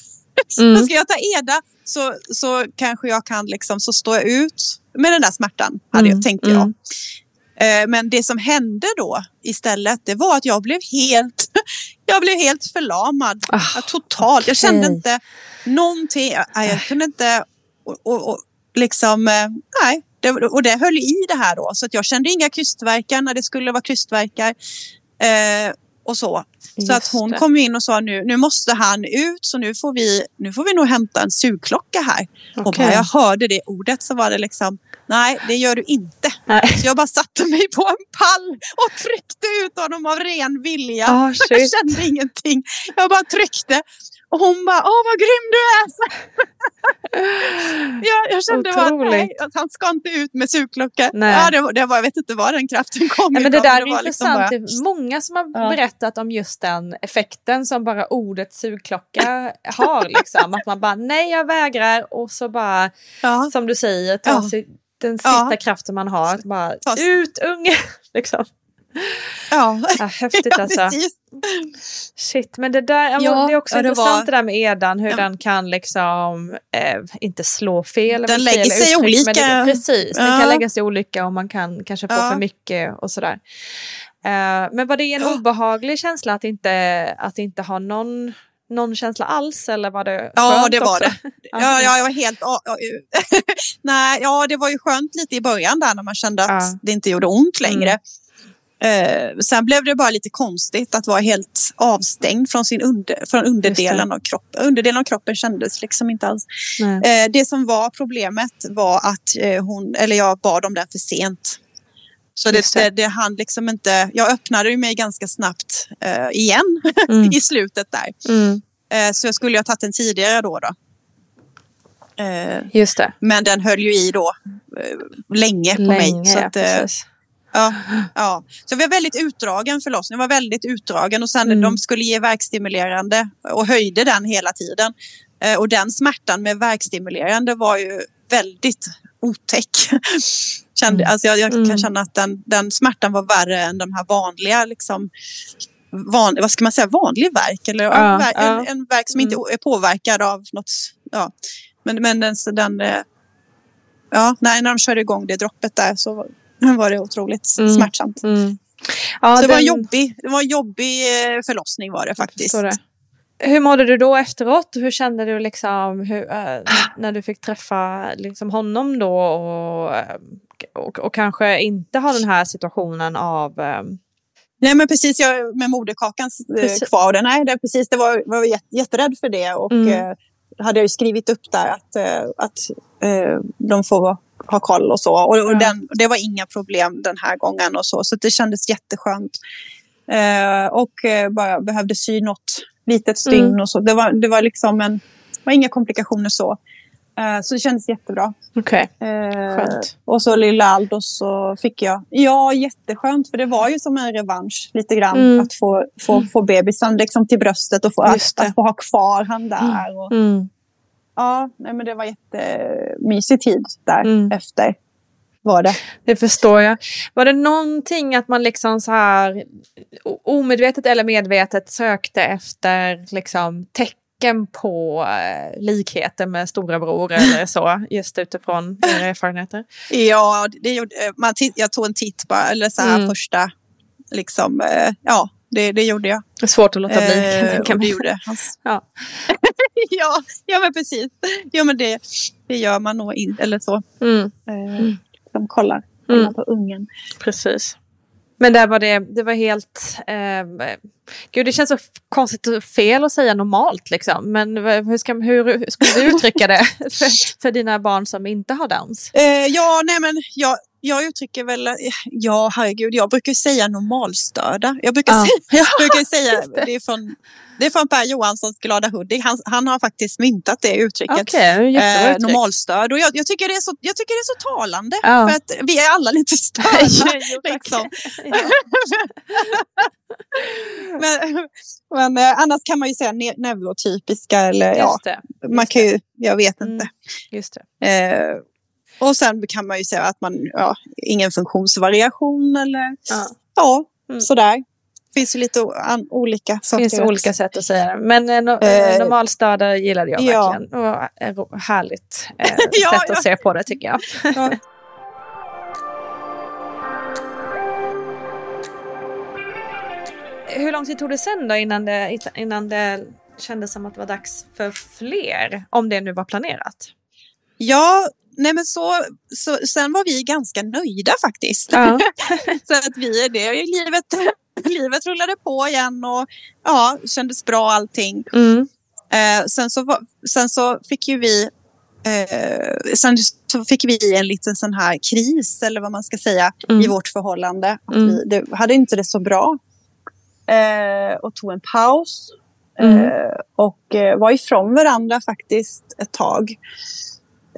B: Mm.
A: Då ska jag ta Eda så, så kanske jag kan liksom, så står jag ut med den där smärtan, hade
B: Mm,
A: jag, tänkte jag. Eh, Men det som hände då istället, det var att jag blev helt, jag blev helt förlamad. Ja, Totalt. Jag kände inte någonting. Jag, jag kunde inte... Och, och, och liksom, eh, nej. Det, och det höll i det här då. Så att jag kände inga krystvärkar när det skulle vara krystvärkar. Eh, och så. Så att hon
B: det.
A: kom in och sa nu, nu måste han ut så nu får vi, nu får vi nog hämta en sugklocka här. Och
B: Okej.
A: bara jag hörde det ordet så var det liksom, nej det gör du inte.
B: Nej.
A: Så jag bara satte mig på en pall och tryckte ut honom av ren vilja.
B: Ah,
A: jag kände ingenting. Jag bara tryckte. Och hon bara, åh vad grym du är! Jag, jag kände bara nej, han ska inte ut med sugklocka.
B: Nej.
A: Ja, det, det var, jag vet inte var den kraften kom
B: Nej, men det
A: ifrån,
B: där är
A: var liksom
B: intressant.
A: bara-
B: Det är många som har
A: Ja.
B: berättat om just den effekten som bara ordet sugklocka har. Liksom. Att man bara, nej jag vägrar och så bara,
A: ja.
B: som du säger, ta
A: Ja.
B: sig den sista kraften man har. Bara, ut unge! liksom.
A: Ja.
B: Ja, häftigt
A: ja,
B: alltså.
A: precis.
B: Shit, men det där ja,
A: Ja,
B: det är också
A: ja, det
B: intressant
A: var-
B: det där med edan, hur
A: Ja.
B: den kan liksom, eh, inte slå fel.
A: Den
B: väl
A: lägger
B: fel
A: sig
B: uttryck,
A: olika.
B: Det, precis, den
A: Ja.
B: kan lägga sig olika och man kan kanske få
A: Ja.
B: för mycket och sådär. Eh, men var det en
A: Ja.
B: obehaglig känsla att inte, att inte ha någon, någon känsla alls eller var det
A: Ja, det var
B: också?
A: det. Ja, ja, jag var helt... ja, ja, Nej, ja, det var ju skönt lite i början där när man kände att
B: Ja. Mm.
A: det inte gjorde ont längre. Eh, sen blev det bara lite konstigt att vara helt avstängd från, sin under, från underdelen av kroppen. Underdelen av kroppen kändes liksom inte alls. Eh, det som var problemet var att eh, hon, eller jag bad om den för sent. Så det,
B: det.
A: det. Hann liksom inte, jag öppnade ju mig ganska snabbt eh, igen
B: Mm.
A: i slutet där.
B: Mm,
A: Eh, så jag skulle ha tagit den tidigare då. då. Eh,
B: just det.
A: men den höll ju i då eh, länge på
B: Länge,
A: mig. Så att. Ja, ja. Så vi var väldigt utdragen förlossning. var väldigt utdragen och sen
B: Mm.
A: de skulle ge verkstimulerande och höjde den hela tiden. Eh, och den smärtan med verkstimulerande var ju väldigt otäck. Kände,
B: Mm.
A: alltså jag, jag
B: Mm.
A: kan känna att den, den smärtan var värre än de här vanliga liksom, van, vad ska man säga, vanlig verk. Eller
B: Ja,
A: en, verk-
B: ja. Mm.
A: en, en verk som inte är påverkad av något. Ja. Men, men den, den eh, ja, nej, när de körde igång det droppet där så var- var det otroligt
B: Mm.
A: smärtsamt.
B: Mm. Ja,
A: så det var, en
B: den-
A: jobbig, det var en jobbig eh, förlossning var det faktiskt.
B: Det. Hur mådde du då efteråt? Hur kände du liksom hur, eh, när du fick träffa liksom honom då och, eh, och, och kanske inte ha den här situationen av... eh,
A: Nej men precis, jag, med moderkakan
B: Precis.
A: kvar. Den, nej, det, precis, det var, var jag jätte- jätterädd för det. Och
B: Mm.
A: eh, hade jag ju skrivit upp där att, att eh, de får ha koll och så. Och, och den, det var inga problem den här gången och så. Så det kändes jätteskönt. Eh, och eh, bara behövde sy något litet stygn
B: Mm.
A: och så. Det var, det var liksom en, var inga komplikationer så. Eh, så det kändes jättebra.
B: Okej,
A: Eh,
B: Skönt.
A: Och så lilla Aldo så fick jag. Ja, jätteskönt. För det var ju som en revansch lite grann.
B: Mm.
A: Att få, få, få bebisen liksom till bröstet och få, att, att få ha kvar han där. Och,
B: mm.
A: Ja, nej, men det var jättemysig tid där
B: Mm.
A: efter. Var det.
B: det förstår jag. Var det någonting att man liksom så här omedvetet eller medvetet sökte efter liksom tecken på eh, likheter med storebror eller så, just utifrån era erfarenheter?
A: Ja, det gjorde, man jag tog en titt bara, eller så här
B: Mm.
A: första, liksom, eh, ja, det, det gjorde jag.
B: Det är svårt att låta bli.
A: Eh, och det gjorde hans.
B: Ja.
A: ja, ja, men precis. Ja, men det, det gör man nog inte, eller så.
B: Mm.
A: Eh, De kollar, kollar
B: Mm.
A: på ungen.
B: Precis. Men där var det, det var helt... Eh, gud, det känns så konstigt och fel att säga normalt liksom. Men hur, ska, hur, hur skulle du uttrycka det för, för dina barn som inte har Downs?
A: Eh, ja, nej men jag, jag uttrycker väl, eh, ja herregud, jag brukar säga normalstörda. Jag brukar,
B: Ja.
A: säga, brukar säga,
B: det.
A: är från, det är från Per Johanssons Glada Hoodie. Han, han har faktiskt myntat det uttrycket.
B: Jättebra
A: Eh, normalstörd. Och jag, jag, tycker det är så, jag tycker det är så talande.
B: Ja.
A: För att vi är alla lite störda.
B: Jo,
A: liksom.
B: Ja.
A: men men eh, annars kan man ju säga ne- neurotypiska. Eller, ja,
B: Just det.
A: man kan ju, jag vet inte.
B: Mm. Just det.
A: Eh, och sen kan man ju säga att man, ja, ingen funktionsvariation eller
B: Ja.
A: ja,
B: Mm.
A: sådär. Det finns ju lite olika
B: Det finns
A: saker.
B: olika sätt att säga det. Men eh, no,
A: Eh,
B: normalstörda gillade jag
A: ja.
B: verkligen. Och ro- härligt eh,
A: Ja,
B: sätt att se på det tycker jag.
A: Ja.
B: Hur lång tid tog det sen då innan det, innan det kändes som att det var dags för fler? Om det nu var planerat.
A: Ja, nej men så, så, sen var vi ganska nöjda faktiskt.
B: Ja.
A: så att vi, det, livet, livet rullade på igen och ja, kändes bra allting.
B: Mm.
A: Eh, sen, så, sen så fick ju vi eh, sen så fick vi en liten sån här kris eller vad man ska säga
B: Mm.
A: i vårt förhållande. Att
B: Mm.
A: vi det, hade inte det så bra. Eh, och tog en paus.
B: Mm.
A: Eh, och eh, var ifrån varandra faktiskt ett tag.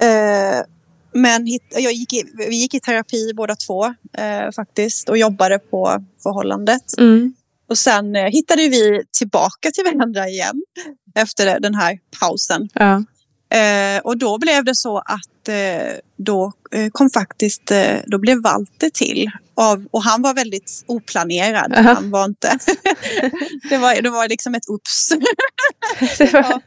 A: Eh, men jag gick i, vi gick i terapi båda två eh, faktiskt och jobbade på förhållandet.
B: Mm.
A: Och sen eh, hittade vi tillbaka till varandra igen efter den här pausen.
B: Ja.
A: Och då blev det så att eh, då eh, kom faktiskt, eh, då blev Walter till. Av, och han var väldigt oplanerad.
B: Aha.
A: Han var inte, det, var, det var liksom ett ups.
B: Det var.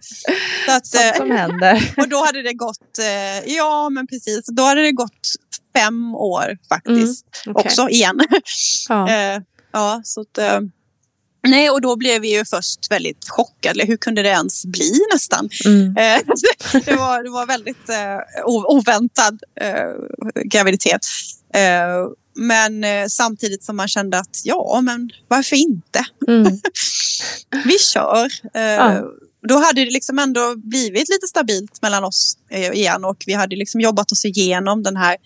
A: Så att,
B: sånt som händer.
A: och då hade det gått, ja men precis, då hade det gått fem år faktiskt.
B: Mm, okej.
A: Också igen.
B: Ja.
A: Ja, så att, nej, och då blev vi ju först väldigt chockade. Hur kunde det ens bli nästan?
B: Mm.
A: Det, var, det var väldigt eh, oväntad eh, graviditet. Eh, men eh, samtidigt som man kände att ja, men varför inte?
B: Mm.
A: Vi kör. Eh,
B: Ja.
A: Då hade det liksom ändå blivit lite stabilt mellan oss eh, igen och vi hade liksom jobbat oss igenom den här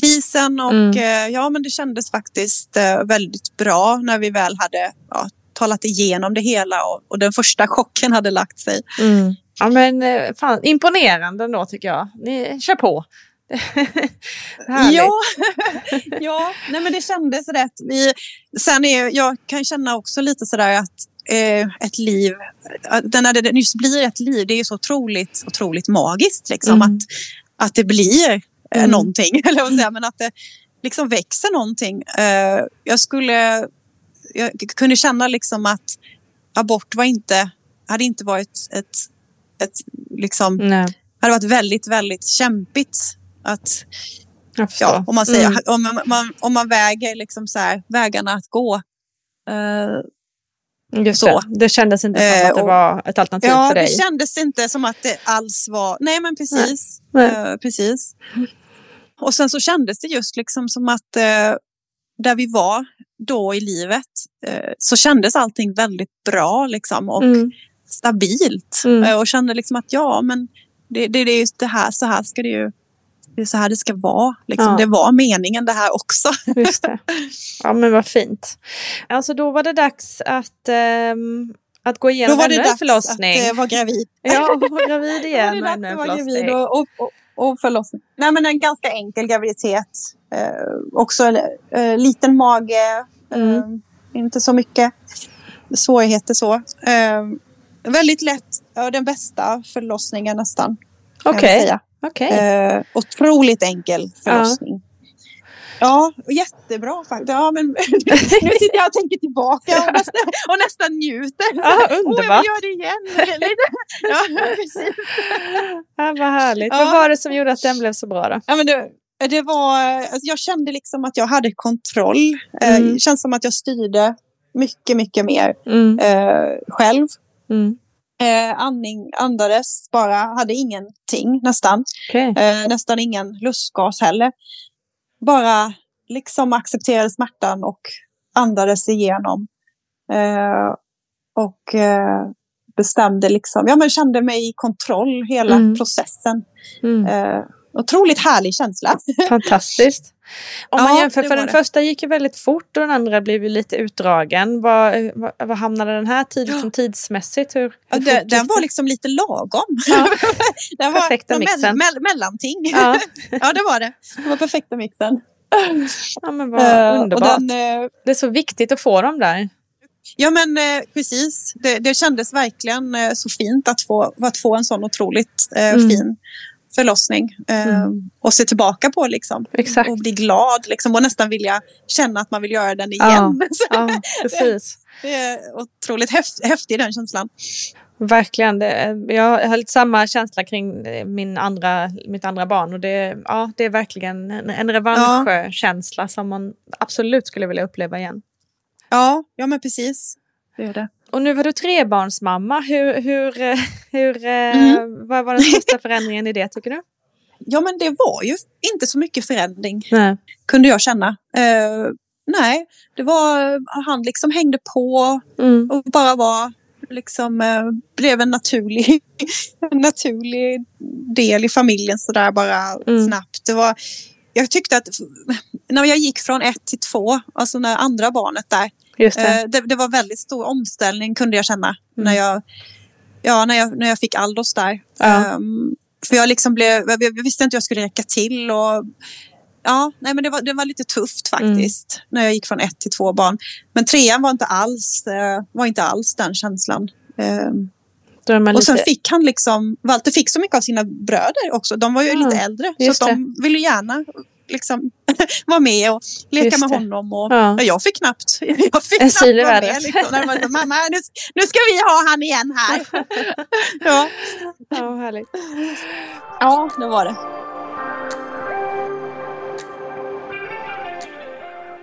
A: krisen och
B: Mm.
A: ja, men det kändes faktiskt väldigt bra när vi väl hade ja, talat igenom det hela och, och den första chocken hade lagt sig.
B: Mm. Ja, men eh, fan, imponerande ändå tycker jag. Ni kör på.
A: Ja, ja nej men det kändes rätt. Vi, sen är, jag kan känna också lite sådär att eh, ett liv, när det just blir ett liv, det är så otroligt, otroligt magiskt. Liksom,
B: Mm.
A: att, att det blir eh,
B: Mm.
A: någonting, eller vad säga, men att det liksom växer någonting. Jag skulle, jag kunde känna liksom att abort var inte, hade inte varit ett, ett liksom,
B: Nej,
A: hade varit väldigt, väldigt kämpigt att. Ja, om man, säger,
B: Mm.
A: om man, man, om man väger liksom så här, vägarna att gå. Eh,
B: Just
A: så.
B: det. det kändes inte som
A: Eh,
B: att det
A: och-
B: var ett alternativ
A: ja,
B: för
A: det
B: dig.
A: kändes inte som att det alls var... Nej, men precis.
B: Nej.
A: Eh, precis. Och sen så kändes det just liksom som att eh, där vi var då i livet eh, så kändes allting väldigt bra liksom, och
B: Mm.
A: stabilt.
B: Mm.
A: Eh, och kände liksom att ja, men det, det, det är just det här, så här ska det ju... Det är så här det ska vara. Liksom.
B: Ja.
A: Det var meningen det här också.
B: Just det. Ja, men vad fint. Alltså då var det dags att, ehm, att gå
A: Då
B: igenom
A: var det
B: ännu en
A: dags
B: förlossning.
A: att eh, vara gravid.
B: Ja, vara gravid
A: Då var
B: igen
A: det
B: och
A: dags att vara gravid
B: förlossning.
A: och, och, och, och förlossning. Nej, men en ganska enkel graviditet. Eh, också eh, liten mage. Eh,
B: Mm.
A: inte så mycket svårigheter så. Eh, väldigt lätt. Ja, den bästa förlossningen nästan. jag
B: Okej.
A: säga.
B: Okej.
A: Eh, otroligt enkel förlossning. Ja, jättebra faktiskt. Ja, men, nu sitter jag och tänker tillbaka och nästan, och nästan njuter.
B: Ja,
A: jag
B: underbart.
A: vill göra det igen. Ja, precis.
B: Ja, vad härligt.
A: Ja.
B: Vad var det som gjorde att den blev så bra då?
A: Ja, men det, det var, alltså jag kände liksom att jag hade kontroll. Eh,
B: Mm.
A: Det känns som att jag styrde mycket, mycket mer
B: Mm.
A: eh, själv.
B: Mm.
A: Eh, andning, andades bara, hade ingenting nästan.
B: Okej.
A: Eh, nästan ingen lustgas heller. Bara liksom accepterade smärtan och andades igenom. Eh, och eh, bestämde liksom, ja men kände mig i kontroll hela
B: Mm.
A: processen. Eh, otroligt härlig känsla.
B: Fantastiskt. Om man
A: Ja,
B: jämför,
A: det
B: för
A: var
B: den
A: det.
B: första gick ju väldigt fort och den andra blev ju lite utdragen. Vad, vad, vad hamnade den här tid, liksom tidsmässigt? Hur, hur
A: Ja,
B: fort
A: den, var
B: det?
A: liksom lite lagom.
B: Ja.
A: den var
B: Perfekta mixen.
A: mell, mellanting.
B: Ja.
A: ja, det var det. Det var perfekta mixen.
B: ja, men vad
A: Eh, och
B: underbart.
A: den, eh,
B: Det är så viktigt att få dem där.
A: Ja men eh, precis. Det, det kändes verkligen eh, så fint att få, att få en sån otroligt eh,
B: Mm.
A: fin förlossning. Eh,
B: Mm.
A: Och se tillbaka på liksom.
B: Exakt.
A: Och bli glad liksom. Och nästan vilja känna att man vill göra den
B: Ja.
A: igen. Så
B: Ja, precis.
A: Det är otroligt häft, häftig den känslan.
B: Verkligen. Det, jag har lite samma känsla kring eh, min andra, mitt andra barn. Och det, ja, det är verkligen en, en revanschkänsla som man absolut skulle vilja uppleva igen.
A: Ja, ja men precis. Det är det.
B: Och nu var du trebarnsmamma. Hur, hur, eh, hur, eh,
A: Mm.
B: Vad var den största förändringen i det tycker du?
A: Ja men det var ju inte så mycket förändring.
B: Nej.
A: kunde jag känna. Eh, nej, det var, han liksom hängde på
B: Mm.
A: och bara var, liksom, eh, blev en naturlig, en naturlig del i familjen sådär bara
B: Mm.
A: snabbt. Det var, jag tyckte att när jag gick från ett till två, alltså när andra barnet där,
B: Just det.
A: eh, det, det var väldigt stor omställning kunde jag känna
B: Mm.
A: när, jag, ja, när, jag, när jag fick Aldos där.
B: Ja.
A: Ehm, för jag, liksom blev, jag jag visste inte hur jag skulle räcka till. Och, ja, nej, men det, var, det var lite tufft
B: Mm.
A: faktiskt när jag gick från ett till två barn. Men trean var inte alls, eh, var inte alls den känslan. Ehm, och sen
B: lite...
A: fick han liksom, Walter fick så mycket av sina bröder också. De var ju
B: Ja,
A: lite äldre så de ville gärna liksom, vara med och leka
B: Just
A: med
B: det.
A: honom. Och,
B: Ja.
A: ja. Jag fick knappt, jag fick
B: En
A: knappt vara med. Liksom. Mamma, nu, nu ska vi ha han igen här. ja.
B: Ja, härligt.
A: ja, det var det.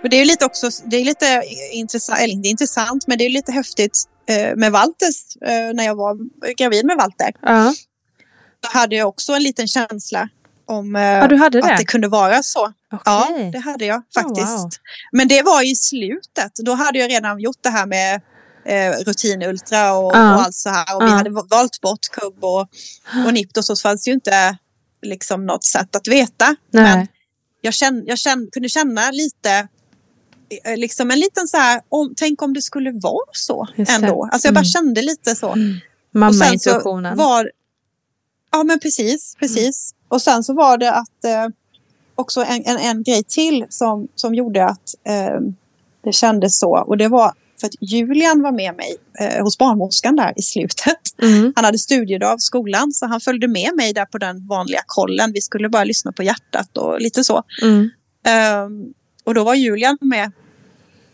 A: Men det är lite också, det är lite intressant, eller inte intressant, men det är lite häftigt eh, med Walters, eh, när jag var gravid med Walter.
B: Ja.
A: Då hade jag också en liten känsla om
B: Ja, hade det?
A: att det kunde vara så. Ja,
B: Okej.
A: det hade jag
B: Oh,
A: faktiskt.
B: wow.
A: Men det var i slutet. Då hade jag redan gjort det här med eh, rutinultra och,
B: Ja.
A: och allt så här. Och vi
B: Ja.
A: hade valt bort kubb och, och nipt och så fanns det ju inte liksom något sätt att veta.
B: Nej.
A: Men jag, känn, jag känn, kunde känna lite, eh, liksom en liten så här, om, tänk om det skulle vara så
B: Just
A: ändå. Alltså jag bara
B: Mm.
A: kände lite så. Så
B: Mamma-intuitionen.
A: Ja men precis, precis. Och sen så var det att eh, också en, en, en grej till som, som gjorde att eh, det kändes så. Och det var för att Julian var med mig eh, hos barnmorskan där i slutet.
B: Mm.
A: Han hade studiedag av skolan så han följde med mig där på den vanliga kollen. Vi skulle bara lyssna på hjärtat och lite så.
B: Mm.
A: Ehm, och då var Julian med.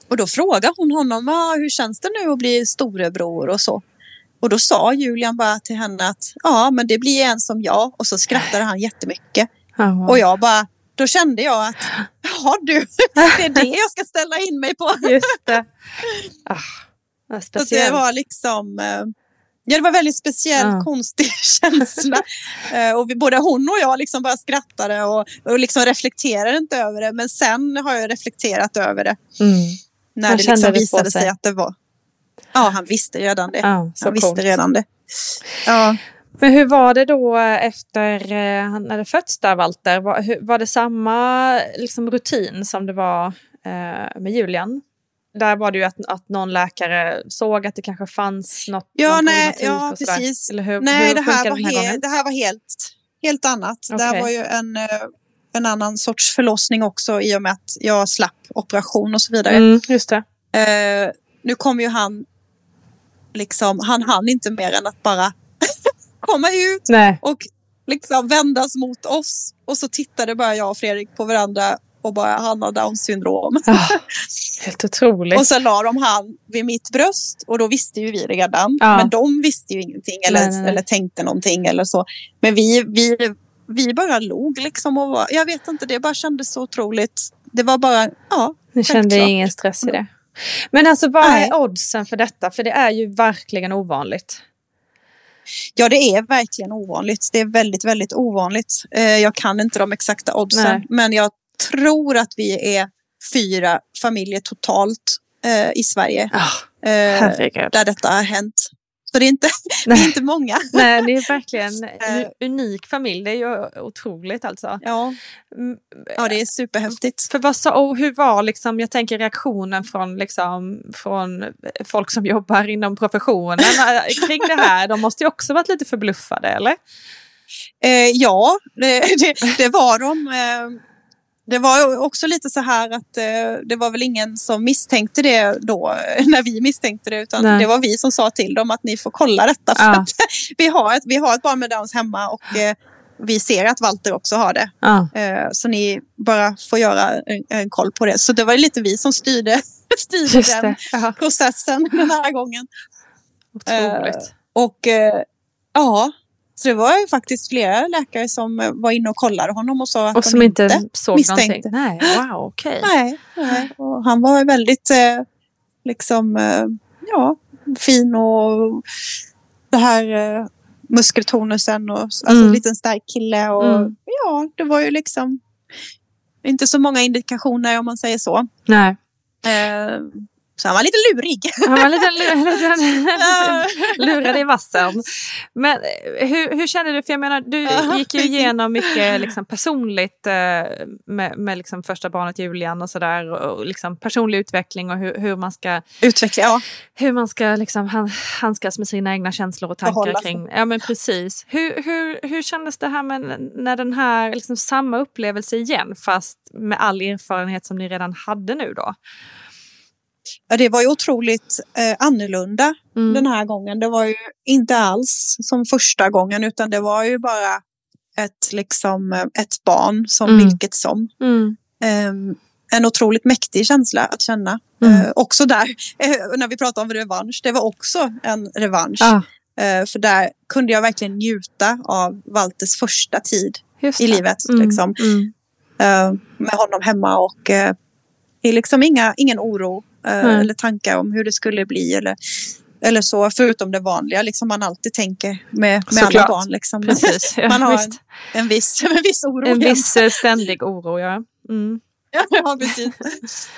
A: Och då frågade hon honom, ah, hur känns det nu att bli storebror och så. Och då sa Julian bara till henne att ja, men det blir en som jag. Och så skrattade han jättemycket.
B: Wow.
A: Och jag bara, då kände jag att ja du, det är det jag ska ställa in mig på.
B: Just det. Ah, vad
A: Så det
B: speciellt.
A: var liksom, eh, ja det var väldigt speciell,
B: Ja.
A: konstig känsla. Eh, och vi, både hon och jag liksom bara skrattade och, och liksom reflekterade inte över det. Men sen har jag reflekterat över det.
B: Mm.
A: När
B: Han
A: det liksom visade
B: sig.
A: sig att det var... Ja, han visste redan det.
B: Ja,
A: han visste
B: coolt.
A: redan det. Ja.
B: Men hur var det då efter eh, han hade fötts där, Walter? Var, var det samma liksom, rutin som det var eh, med Julian? Där var det ju att, att någon läkare såg att det kanske fanns något,
A: Ja, nej, ja precis.
B: Eller hur,
A: Nej,
B: hur
A: det här, var
B: här gången?
A: det här var helt, helt annat. Det här var ju en, eh, en annan sorts förlossning också i och med att jag slapp operation och så vidare.
B: Mm, just det.
A: Eh, nu kom ju han, liksom, han hann inte mer än att bara komma ut
B: Nej.
A: och liksom vändas mot oss. Och så tittade bara jag och Fredrik på varandra och bara han har down syndrom.
B: Oh, helt otroligt.
A: och så la de han vid mitt bröst och då visste ju vi redan.
B: Ja.
A: Men de visste ju ingenting eller,
B: Nej, nej, nej.
A: eller tänkte någonting eller så. Men vi, vi, vi bara log liksom och var, jag vet inte, det bara kändes så otroligt. Det var bara, ja.
B: Ni kände
A: självklart.
B: ingen stress i det. Men alltså vad
A: Nej.
B: är oddsen för detta? För det är ju verkligen ovanligt.
A: Ja, det är verkligen ovanligt. Det är väldigt, väldigt ovanligt. Eh, jag kan inte de exakta oddsen,
B: Nej.
A: men jag tror att vi är fyra familjer totalt eh, i Sverige
B: Oh,
A: där detta har hänt. Så det är inte, det är inte många.
B: Nej, det är verkligen en
A: Eh.
B: unik familj. Det är ju otroligt alltså.
A: Ja,
B: Mm,
A: ja, det är superhäftigt.
B: För vad sa, och hur var liksom, jag tänker reaktionen från, liksom, från folk som jobbar inom professionen eh, kring det här? De måste ju också varit lite förbluffade, eller?
A: Eh, ja, det, det, det var de. Eh, det var också lite så här att eh, det var väl ingen som misstänkte det då när vi misstänkte det utan
B: Nej.
A: det var vi som sa till dem att ni får kolla detta för
B: Ja.
A: att vi har, ett, vi har ett barn med Downs hemma och eh, vi ser att Walter också har det.
B: Ja.
A: Eh, så ni bara får göra en, en koll på det. Så det var lite vi som styrde, styrde den.
B: Ja,
A: processen den här gången.
B: otroligt.
A: Och ja, så det var faktiskt flera läkare som eh, var inne och kollade honom och sa att
B: och som inte såg
A: misstänkte.
B: någonting. Nej, wow, okej.
A: Nej, nej. Och han var väldigt eh, liksom, eh, ja, fin och det här eh, muskeltonusen och alltså
B: Mm.
A: en liten stark kille. Och,
B: Mm.
A: Ja, det var ju liksom inte så många indikationer om man säger så.
B: Nej.
A: Så han var lite lurig.
B: Han var lite, lite lurad i vassen. Men eh, hur, hur kände du? För jag menar, du gick ju igenom mycket liksom, personligt eh, med, med liksom, första barnet Julian och sådär. Och, liksom, personlig utveckling och hur, hur man ska,
A: Utveckla, ja.
B: hur man ska liksom, han, handskas med sina egna känslor och tankar
A: sig.
B: kring... Ja, men precis. Hur, hur, hur kändes det här med när den här, liksom, samma upplevelse igen fast med all erfarenhet som ni redan hade nu då?
A: Ja, det var ju otroligt eh, annorlunda
B: Mm.
A: den här gången. Det var ju inte alls som första gången utan det var ju bara ett, liksom, ett barn som
B: Mm.
A: vilket som.
B: Mm.
A: Ehm, en otroligt mäktig känsla att känna.
B: Mm.
A: Eh, också där, eh, när vi pratar om revansch, det var också en revansch.
B: Ja,
A: Eh, för där kunde jag verkligen njuta av Walters första tid i livet.
B: Mm.
A: Liksom.
B: Mm.
A: Med honom hemma och det är liksom inga, ingen oro eh, eller tankar om hur det skulle bli eller, eller så, förutom det vanliga liksom man alltid tänker med, med alla barn. Liksom.
B: Precis. Ja,
A: man har en, en, viss, en viss oro.
B: En viss eh, ständig oro, ja. Mm.
A: ja, precis.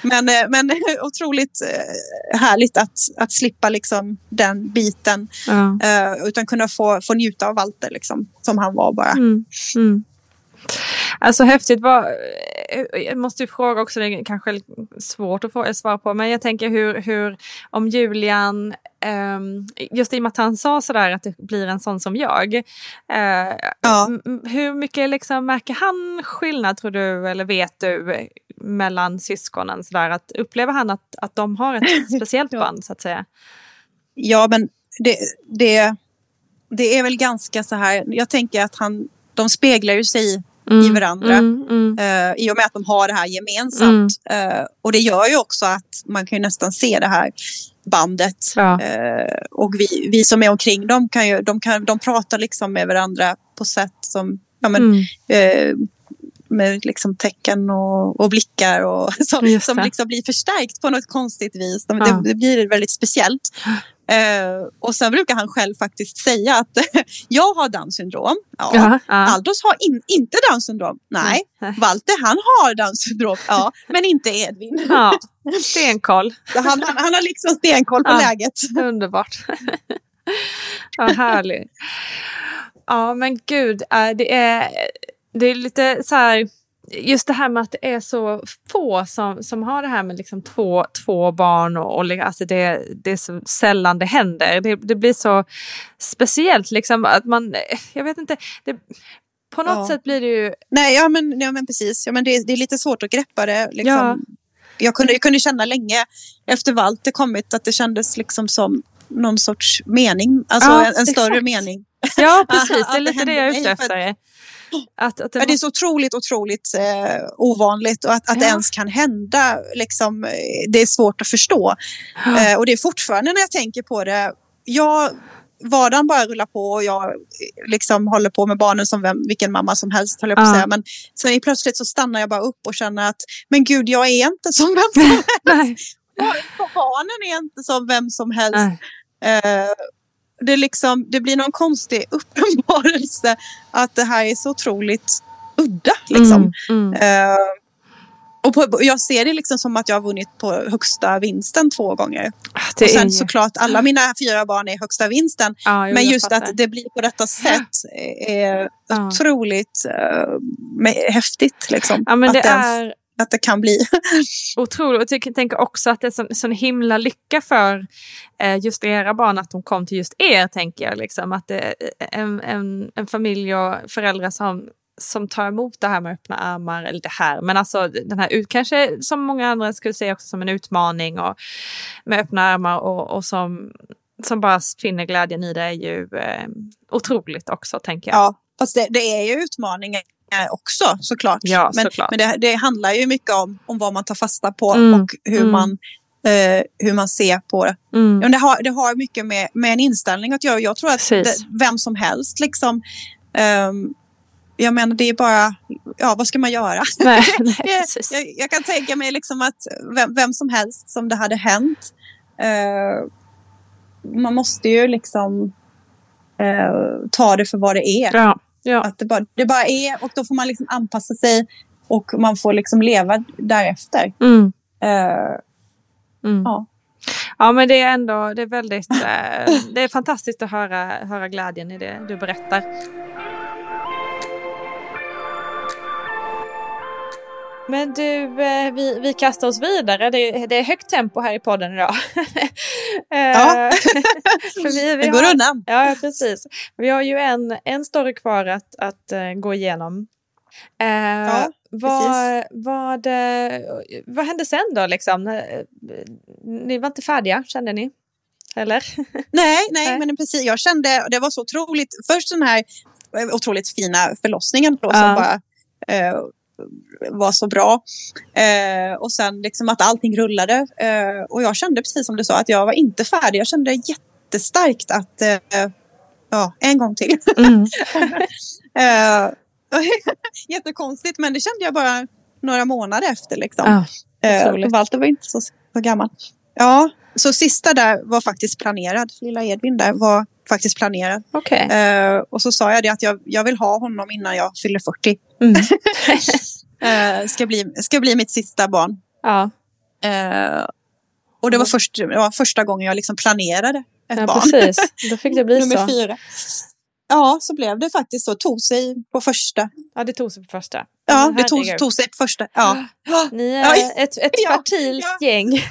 A: Men, eh, men otroligt eh, härligt att, att slippa liksom den biten.
B: Ja.
A: Utan kunna få, få njuta av Walter liksom, som han var bara.
B: Mm. Mm. Alltså häftigt. Vad, jag måste ju fråga också, det är kanske svårt att få svar på, men jag tänker hur, hur om Julian, ehm, just i och med att han sa sådär att det blir en sån som jag, eh,
A: Ja.
B: hur mycket liksom märker han skillnad tror du, eller vet du, mellan syskonen? Sådär, att upplever han att, att de har ett speciellt band så att säga?
A: Ja, men det, det, det är väl ganska så här. Jag tänker att han, de speglar ju sig i varandra.
B: Mm, mm,
A: eh, I och med att de har det här gemensamt. Eh, och det gör ju också att man kan ju nästan se det här bandet.
B: Ja.
A: Eh, och vi, vi som är omkring dem kan ju, de, kan, de pratar liksom med varandra på sätt som, ja men,
B: mm.
A: med liksom tecken och, och blickar och som, som liksom blir förstärkt på något konstigt vis. De,
B: Ja.
A: det, det blir väldigt speciellt. Eh, och sen brukar han själv faktiskt säga att jag har Downs syndrom. Ja.
B: Ja, ja.
A: Aldos har in, inte Downs syndrom. Nej.
B: Nej.
A: Walter han har Downs syndrom. Ja, men inte Edvin.
B: ja, stenkoll.
A: Han, han, han har liksom stenkoll på
B: Ja.
A: läget.
B: Underbart. ja, härligt. Ja, men gud, äh, det är, det är lite så här... Just det här med att det är så få som, som har det här med liksom två, två barn och, och alltså det, det är så sällan det händer. Det, det blir så speciellt liksom att man, jag vet inte, det, på något
A: Ja.
B: sätt blir det ju,
A: Nej, ja men, ja, men precis. Ja, men det, det är lite svårt att greppa det. Liksom.
B: Ja.
A: Jag, kunde, jag kunde känna länge efter Walter kommit att det kändes liksom som någon sorts mening. Alltså
B: Ja,
A: en, en större mening.
B: ja precis, det är
A: det
B: lite det
A: händer
B: jag är ute efter. Att, att
A: det, ja, det är så otroligt, otroligt eh, ovanligt och att, att ja. det ens kan hända, liksom, eh, det är svårt att förstå. Ja. Eh, och det är fortfarande när jag tänker på det, jag vardagen bara rullar på och jag liksom håller på med barnen som vem, vilken mamma som helst, höll jag på att säga. Men sen plötsligt så stannar jag bara upp och känner att men gud, jag är inte som vem som helst. barnen är inte som vem som helst. Uh, det, liksom, det blir någon konstig uppenbarelse att det här är så otroligt udda. Liksom. Mm, mm. Uh, och på, jag ser det liksom som att jag har vunnit på högsta vinsten två gånger. Ah, det och sen är... såklart, alla mina fyra barn är högsta vinsten. Ja, men just att det blir på detta sätt är ja. otroligt uh, häftigt. Liksom.
B: Ja, men det att, är...
A: att det kan bli.
B: Otroligt. Jag tänker också att det är en sån himla lycka för eh, just era barn att de kom till just er. tänker jag. Liksom. Att det är en, en, en familj och föräldrar som som tar emot det här med öppna armar, eller det här, men alltså den här, kanske som många andra skulle säga också som en utmaning och med öppna armar och, och som, som bara finner glädjen i det är ju eh, otroligt också tänker jag.
A: Ja, fast det, det är ju utmaningar också såklart.
B: Ja,
A: men
B: såklart.
A: men det, det, handlar ju mycket om, om vad man tar fasta på mm, och hur mm. man eh, hur man ser på det. Mm. Det, har, det har mycket med, med en inställning att göra. Jag tror att det, vem som helst liksom um, jag menar, det är bara, ja vad ska man göra?
B: Nej, nej,
A: jag, jag, kan tänka mig liksom att vem, vem, som helst som det hade hänt, eh, man måste ju liksom eh, ta det för vad det är.
B: Ja, ja.
A: Att det bara, det bara är och då får man liksom anpassa sig och man får liksom leva därefter.
B: Mm. Eh, mm. Ja. Ja men det är ändå det är väldigt eh, det är fantastiskt att höra, höra glädjen i det du berättar. Men du, eh, vi, vi kastar oss vidare. Det, det är högt tempo här i podden idag.
A: Ja, eh, för vi, vi det går har, undan.
B: Ja, precis. Vi har ju en, en story kvar att, att uh, gå igenom. Uh, ja, vad, vad, vad hände sen då liksom? Ni var inte färdiga, kände ni? Eller?
A: Nej, nej, men precis. Jag kände, det var så otroligt, först den här otroligt fina förlossningen då, uh. som bara var så bra. Eh, och sen liksom att allting rullade. Eh, och jag kände precis som du sa att jag var inte färdig. Jag kände jättestarkt att eh, ja, en gång till. Mm. eh, jättekonstigt men det kände jag bara några månader efter. Liksom. Ja, eh, Walter var inte så, så gammal. Ja, så sista där var faktiskt planerad. Lilla Edvin där var faktiskt planerad.
B: Okay.
A: Uh, och så sa jag det att jag, jag vill ha honom innan jag fyller 40. Mm. uh, ska, bli, ska bli mitt sista barn.
B: Ja.
A: Uh, och det var, först, det var första gången jag liksom planerade ett
B: ja,
A: barn.
B: Precis. Då fick det bli
A: Nummer
B: så.
A: Fyra. Ja, så blev det faktiskt så. Tog sig på första.
B: Ja, det tog sig på första.
A: Ja, det tog, tog sig på första. Ja.
B: Ni är ja. ett, ett ja. fertilt ja. gäng.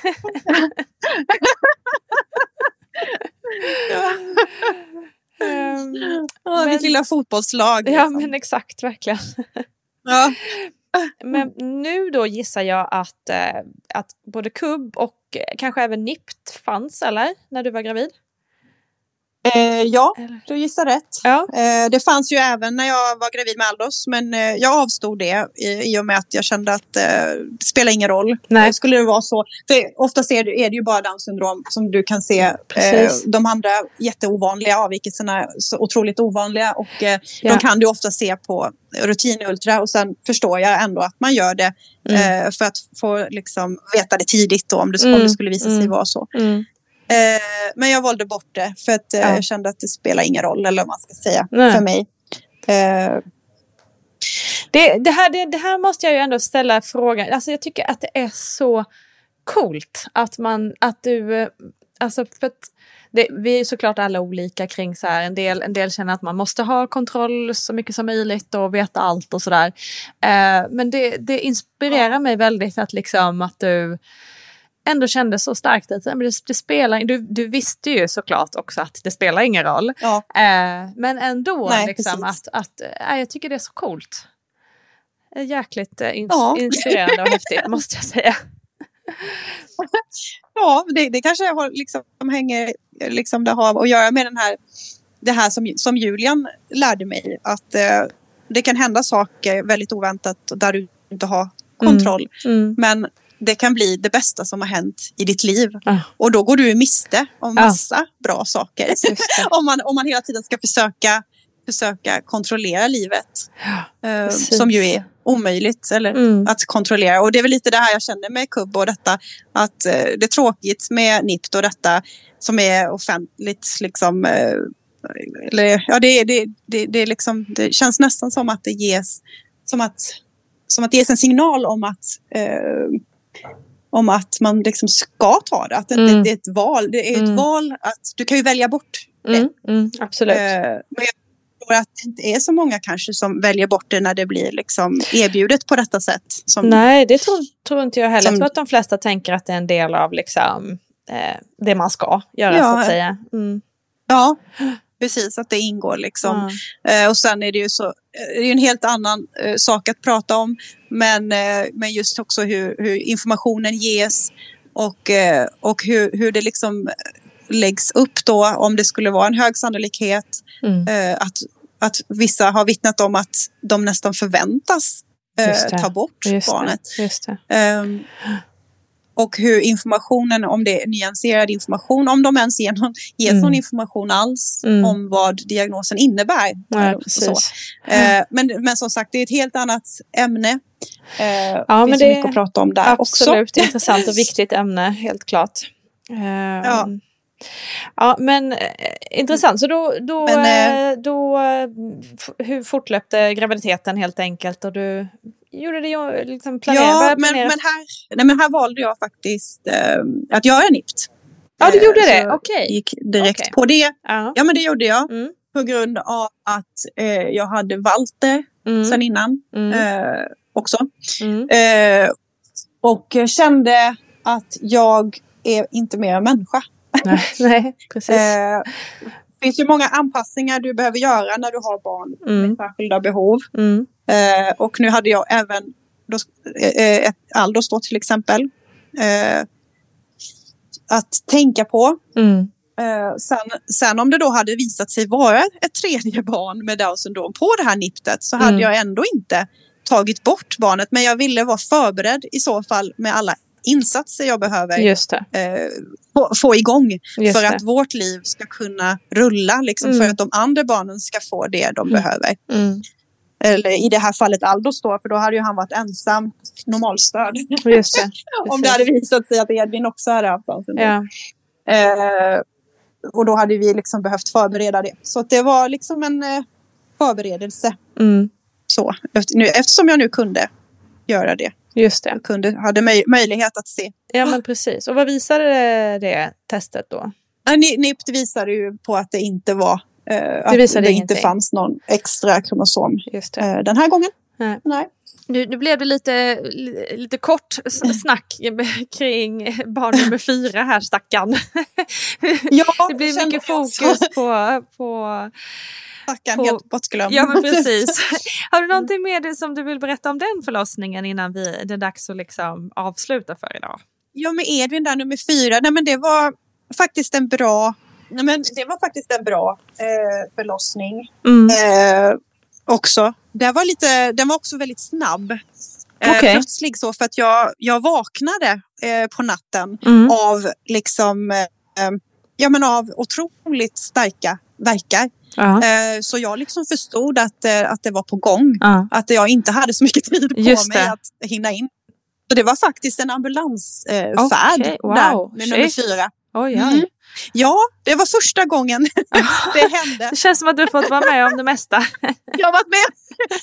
A: um, ja, mitt lilla fotbollslag.
B: Liksom. Ja, men exakt, verkligen.
A: ja.
B: Men nu då gissar jag att, eh, att både kubb och kanske även NIPT fanns, eller? När du var gravid?
A: Eh, ja, du gissar rätt.
B: Ja.
A: Eh, det fanns ju även när jag var gravid med Aldos, men eh, jag avstod det i, i och med att jag kände att eh, det spelar ingen roll. Nej. Eh, skulle det vara så, för oftast är det, är det ju bara Downs syndrom som du kan se. Eh, de andra jätteovanliga avvikelserna så otroligt ovanliga och ja. de kan du ofta se på rutinultra och sen förstår jag ändå att man gör det mm. för att få liksom, veta det tidigt då, om, det, mm. om det skulle visa sig mm. vara så.
B: Mm.
A: Eh, men jag valde bort det för att eh, ja. jag kände att det spelar ingen roll eller vad man ska säga Nej. för mig. Eh.
B: Det, det, här, det, det, här måste jag ju ändå ställa frågan. Alltså jag tycker att det är så coolt att man, att du, eh, alltså för att det, vi är såklart alla olika kring så här. En del, en del känner att man måste ha kontroll så mycket som möjligt och veta allt och sådär. Eh, men det, det inspirerar mig väldigt att liksom att du ändå kände så starkt att det, det spelar, du, du visste ju såklart också att det spelar ingen roll.
A: Ja.
B: Eh, men ändå, Nej, liksom, att, att äh, jag tycker det är så coolt. Jäkligt eh, ins ja. inspirerande och häftigt måste jag säga.
A: Ja, det, det kanske har, liksom, hänger, liksom, det har att göra med den här, det här som, som Julian lärde mig. Att eh, det kan hända saker väldigt oväntat där du inte har kontroll.
B: Mm.
A: Men det kan bli det bästa som har hänt i ditt liv.
B: Ah.
A: Och då går du miste om
B: Ja.
A: massa bra saker. Om, man, om man hela tiden ska försöka, försöka kontrollera livet. Eh,
B: precis.
A: som ju är omöjligt eller,
B: Mm.
A: att kontrollera. Och det är väl lite det här jag känner med kubb och detta. Att eh, det är tråkigt med NIPT och detta som är offentligt. Liksom, eh, eller, ja, det, det, det, det, liksom, det känns nästan som att det ges som att, som att det ges en signal om att eh, om att man liksom ska ta det. Att det,
B: Mm.
A: det är ett val. Det är ett
B: Mm.
A: val att du kan ju välja bort det.
B: Mm. Mm. Absolut.
A: Eh, men jag tror att det inte är så många kanske som väljer bort det när det blir liksom erbjudet på detta sätt. Som,
B: Nej, det tror, tror inte jag heller.
A: som-
B: Jag tror att de flesta tänker att det är en del av liksom, eh, det man ska göra
A: Ja.
B: så att säga. Mm.
A: Ja, precis. Att det ingår liksom.
B: Ja.
A: Eh, och sen är det ju så, eh, det är en helt annan eh, sak att prata om. Men, eh, men just också hur, hur informationen ges och, eh, och hur, hur det liksom läggs upp då om det skulle vara en hög sannolikhet.
B: Mm.
A: Eh, att, att vissa har vittnat om att de nästan förväntas eh, ta bort
B: Just
A: barnet.
B: det. Just det.
A: Och hur informationen, om det är nyanserad information, om de ens ger någon, ges
B: Mm.
A: någon information alls
B: Mm.
A: om vad diagnosen innebär.
B: Precis.
A: så. Eh, men, men som sagt, det är ett helt annat ämne. Eh,
B: Ja,
A: det finns
B: det-
A: mycket att prata om där
B: Absolut,
A: också.
B: intressant och viktigt ämne, helt klart. Ehm,
A: Ja.
B: Ja, men eh, intressant. Så då, då,
A: Men, eh,
B: eh, då eh, hur fortlöpte graviditeten helt enkelt? Och du gjorde det ju liksom planera,
A: Ja, men,
B: planera.
A: men, här, nej, men här valde jag faktiskt eh, att göra NIPT.
B: Ja, du
A: Eh,
B: gjorde
A: så
B: det?
A: jag
B: Okej.
A: gick direkt
B: Okej.
A: på det.
B: Ja.
A: Ja, men det gjorde jag.
B: Mm.
A: På grund av att eh, jag hade valt det
B: Mm.
A: sen innan
B: Mm.
A: eh, också.
B: Mm.
A: Eh, och kände att jag är inte mer än människa.
B: Nej, nej, precis.
A: Finns ju många anpassningar du behöver göra när du har barn
B: Mm.
A: med särskilda behov.
B: Mm.
A: Eh, och nu hade jag även då, eh, ett Aldos då till exempel. Eh, att tänka på.
B: Mm.
A: Eh, sen, sen om det då hade visat sig vara ett tredje barn med Downs syndrom på det här niptet så hade
B: Mm.
A: jag ändå inte tagit bort barnet. Men jag ville vara förberedd i så fall med alla insatser jag behöver eh, få, få igång
B: Just
A: för
B: det.
A: att vårt liv ska kunna rulla. Liksom,
B: Mm.
A: För att de andra barnen ska få det de
B: Mm.
A: behöver.
B: Mm.
A: Eller i det här fallet Aldos då, för då hade ju han varit ensam normalstöd.
B: Just det.
A: Om det hade visat sig att Edvin också hade haft syndrom.
B: Ja.
A: Eh, och då hade vi liksom behövt förbereda det. Så det var liksom en eh, förberedelse.
B: Mm.
A: Så, efter, nu, eftersom jag nu kunde göra det.
B: Just det.
A: Kunde, hade möj, möjlighet att se.
B: Ja, men precis. Och vad visade det testet då?
A: Ja, Ni- NIPT visade ju på att det inte var eh, att
B: visade
A: det
B: ingenting.
A: inte fanns någon extra kromosom
B: det.
A: eh, den här gången.
B: Nej.
A: Nej.
B: Nu, nu blev det lite, li- lite kort snack kring barn nummer fyra här, stackarn.
A: Ja,
B: det
A: kände
B: mycket fokus på, på...
A: Stackarn
B: på-
A: helt bortglömd.
B: Ja, men precis. Har du någonting mer som du vill berätta om den förlossningen innan vi, det är dags att liksom avsluta för idag?
A: Ja, med Edvin där nummer fyra. Nej, men det var faktiskt en bra, nej, men det var faktiskt en bra eh, förlossning.
B: Mm.
A: Eh, också. Det var lite, den var också väldigt snabb. Eh,
B: Okej.
A: Plötslig så för att jag, jag vaknade eh, på natten
B: Mm.
A: av liksom eh, eh, ja, men av otroligt starka verkar. Eh, så jag liksom förstod att, eh, att det var på gång.
B: Ja.
A: Att jag inte hade så mycket tid på
B: Just
A: mig
B: det.
A: att hinna in. Så det var faktiskt en ambulansfärd eh, färd
B: Okej, wow,
A: där med nummer
B: shit.
A: fyra.
B: Oj, oj.
A: Mm. Ja, det var första gången det hände.
B: Det känns som att du fått vara med om det mesta.
A: Jag har varit med.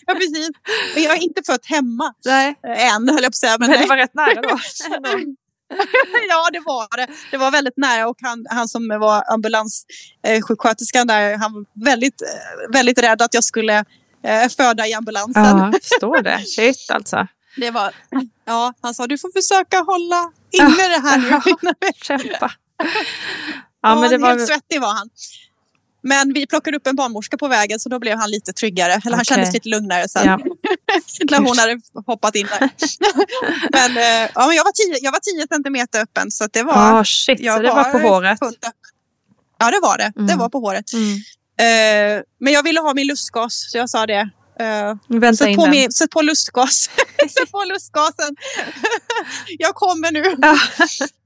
A: Ja, precis. Men jag har inte fött hemma
B: Nej,
A: eh, än, höll jag på att säga. Men,
B: men det var rätt nära då.
A: ja, det var det. Det var väldigt nära och han, han som var ambulanssjuksköterskan där, han var väldigt, eh, väldigt rädd att jag skulle eh, föda i ambulansen.
B: Ja, jag förstår det. Shit alltså.
A: Det var, ja, han sa du får försöka hålla inne det här nu.
B: Kämpa.
A: Ja,
B: men det var...
A: Helt svettig var han. Men vi plockade upp en barnmorska på vägen så då blev han lite tryggare. Eller han
B: Okej.
A: kändes lite lugnare sen.
B: Ja.
A: när hon hade hoppat in där. men, eh, ja, men jag, var tio, jag var tio centimeter öppen så det var...
B: Ah, shit, så
A: jag
B: det var på håret.
A: Ja, det var det. Det
B: Mm.
A: var på håret.
B: Mm.
A: Eh, men jag ville ha min lustgas så jag sa det. Uh,
B: Vänta
A: sätt, på mig, sätt på lustgas. sätt på lustgasen. jag kommer nu.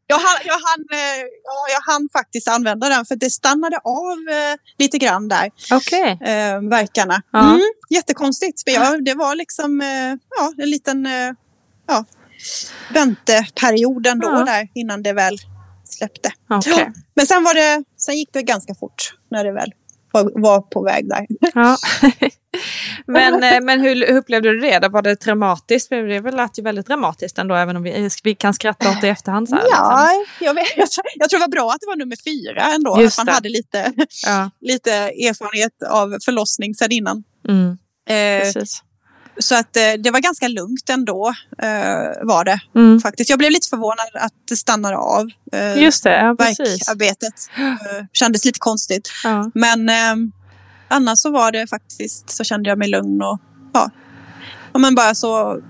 B: Ja.
A: Jag hann, jag, hann, eh, ja, jag hann faktiskt använda den för det stannade av eh, lite grann där,
B: Okej.
A: eh, verkarna.
B: Ja.
A: Mm, jättekonstigt. Men ja, det var liksom eh, ja, en liten ja, vänteperiod ändå
B: Ja.
A: där innan det väl släppte. Ja, men sen, var det, sen gick det ganska fort när det väl var, på väg där.
B: Ja. men, eh, men hur, hur upplevde du det? Då? Var det traumatiskt? För det lät ju väldigt dramatiskt ändå, även om vi, vi kan skratta åt det i efterhand. Så här, liksom.
A: Ja, jag, vet, jag, tror, jag tror det var bra att det var nummer fyra ändå.
B: Just
A: att man
B: det.
A: hade lite,
B: Ja.
A: lite erfarenhet av förlossning sedan innan.
B: Mm,
A: Eh,
B: precis.
A: Så att eh, det var ganska lugnt ändå, eh, var det
B: Mm.
A: faktiskt. Jag blev lite förvånad att det stannade av. Eh,
B: Just det, ja, precis.
A: Verkarbetet kändes lite konstigt.
B: Ja.
A: Men eh, annars så var det faktiskt, så kände jag mig lugn och ja, ja men bara så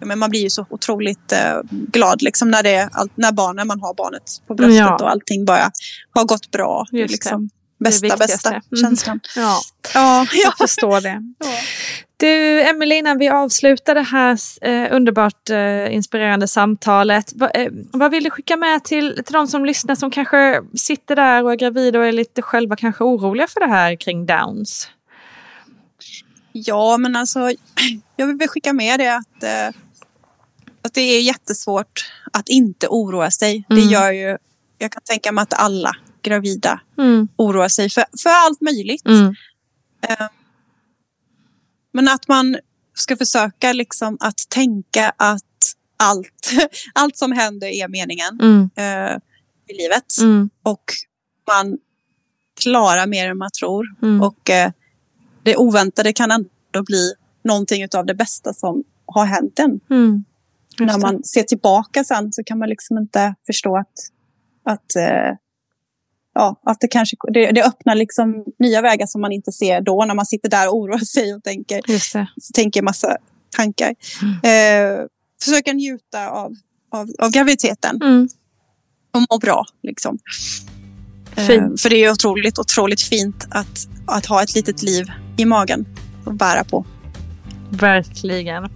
A: men man blir ju så otroligt eh, glad liksom när, det är allt, när, barn, när man har barnet på bröstet
B: Ja.
A: och allting bara har gått bra. Det
B: Just det.
A: liksom
B: Det
A: bästa,
B: viktigaste.
A: bästa
B: Mm.
A: känslan.
B: Ja,
A: Ja, ja.
B: jag förstår det.
A: Ja.
B: Du, Emelie, innan vi avslutar det här eh, underbart eh, inspirerande samtalet. Va, eh, vad vill du skicka med till, till de som lyssnar som kanske sitter där och är gravida och är lite själva kanske oroliga för det här kring Downs?
A: Ja, men alltså jag vill skicka med det att, eh, att det är jättesvårt att inte oroa sig.
B: Mm.
A: Det gör ju, jag kan tänka mig att alla gravida
B: Mm.
A: oroar sig för, för allt möjligt.
B: Mm.
A: Men att man ska försöka liksom att tänka att allt, allt som händer är meningen
B: Mm.
A: eh, i livet.
B: Mm.
A: Och man klarar mer än man tror.
B: Mm.
A: Och eh, det oväntade kan ändå bli någonting av det bästa som har hänt en.
B: Mm.
A: När man ser tillbaka sen så kan man liksom inte förstå att, att, eh, ja, att det kanske det, det öppnar liksom nya vägar som man inte ser då när man sitter där och oroar sig och tänker, tänker massa tankar.
B: Mm.
A: Eh, försöka njuta av, av, av graviditeten
B: Mm.
A: och må bra. Liksom. Eh, för det är otroligt, otroligt fint att, att ha ett litet liv i magen och bära på.
B: Verkligen.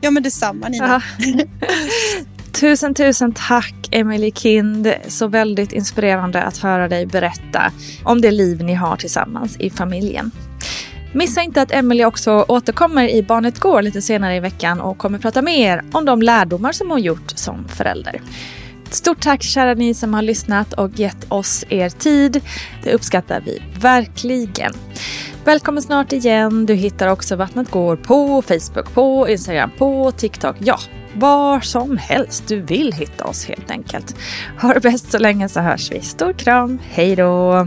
A: Ja, men detsamma Nina.
B: Tusen, tusen tack Emily Kind. Så väldigt inspirerande att höra dig berätta om det liv ni har tillsammans i familjen. Missa inte att Emily också återkommer i Barnet Går lite senare i veckan och kommer prata mer om de lärdomar som hon gjort som förälder. Stort tack kära ni som har lyssnat och gett oss er tid. Det uppskattar vi verkligen. Välkommen snart igen. Du hittar också Vattnet går på Facebook, på Instagram, på TikTok. Ja, var som helst du vill hitta oss helt enkelt. Ha det bäst så länge så hörs vi. Stor kram. Hej då!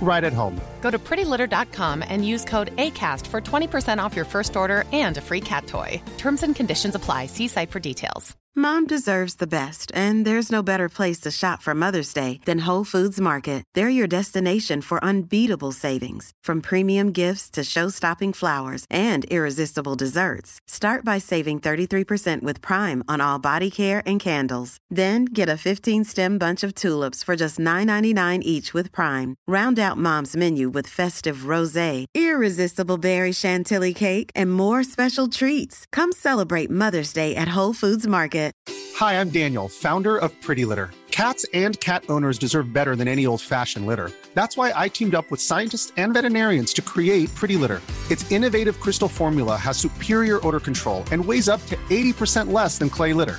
F: right at home.
G: Go to prettylitter.com and use code ACAST for 20% off your first order and a free cat toy. Terms and conditions apply. See site for details.
H: Mom deserves the best, and there's no better place to shop for Mother's Day than Whole Foods Market. They're your destination for unbeatable savings, from premium gifts to show-stopping flowers and irresistible desserts. Start by saving 33% with Prime on all body care and candles. Then get a 15-stem bunch of tulips for just $9.99 each with Prime. Round out Mom's menu with festive rosé, irresistible berry chantilly cake, and more special treats. Come celebrate Mother's Day at Whole Foods Market. Market.
F: Hi, I'm Daniel, founder of Pretty Litter. Cats and cat owners deserve better than any old fashioned litter. That's why I teamed up with scientists and veterinarians to create Pretty Litter. Its innovative crystal formula has superior odor control and weighs up to 80% less than clay litter.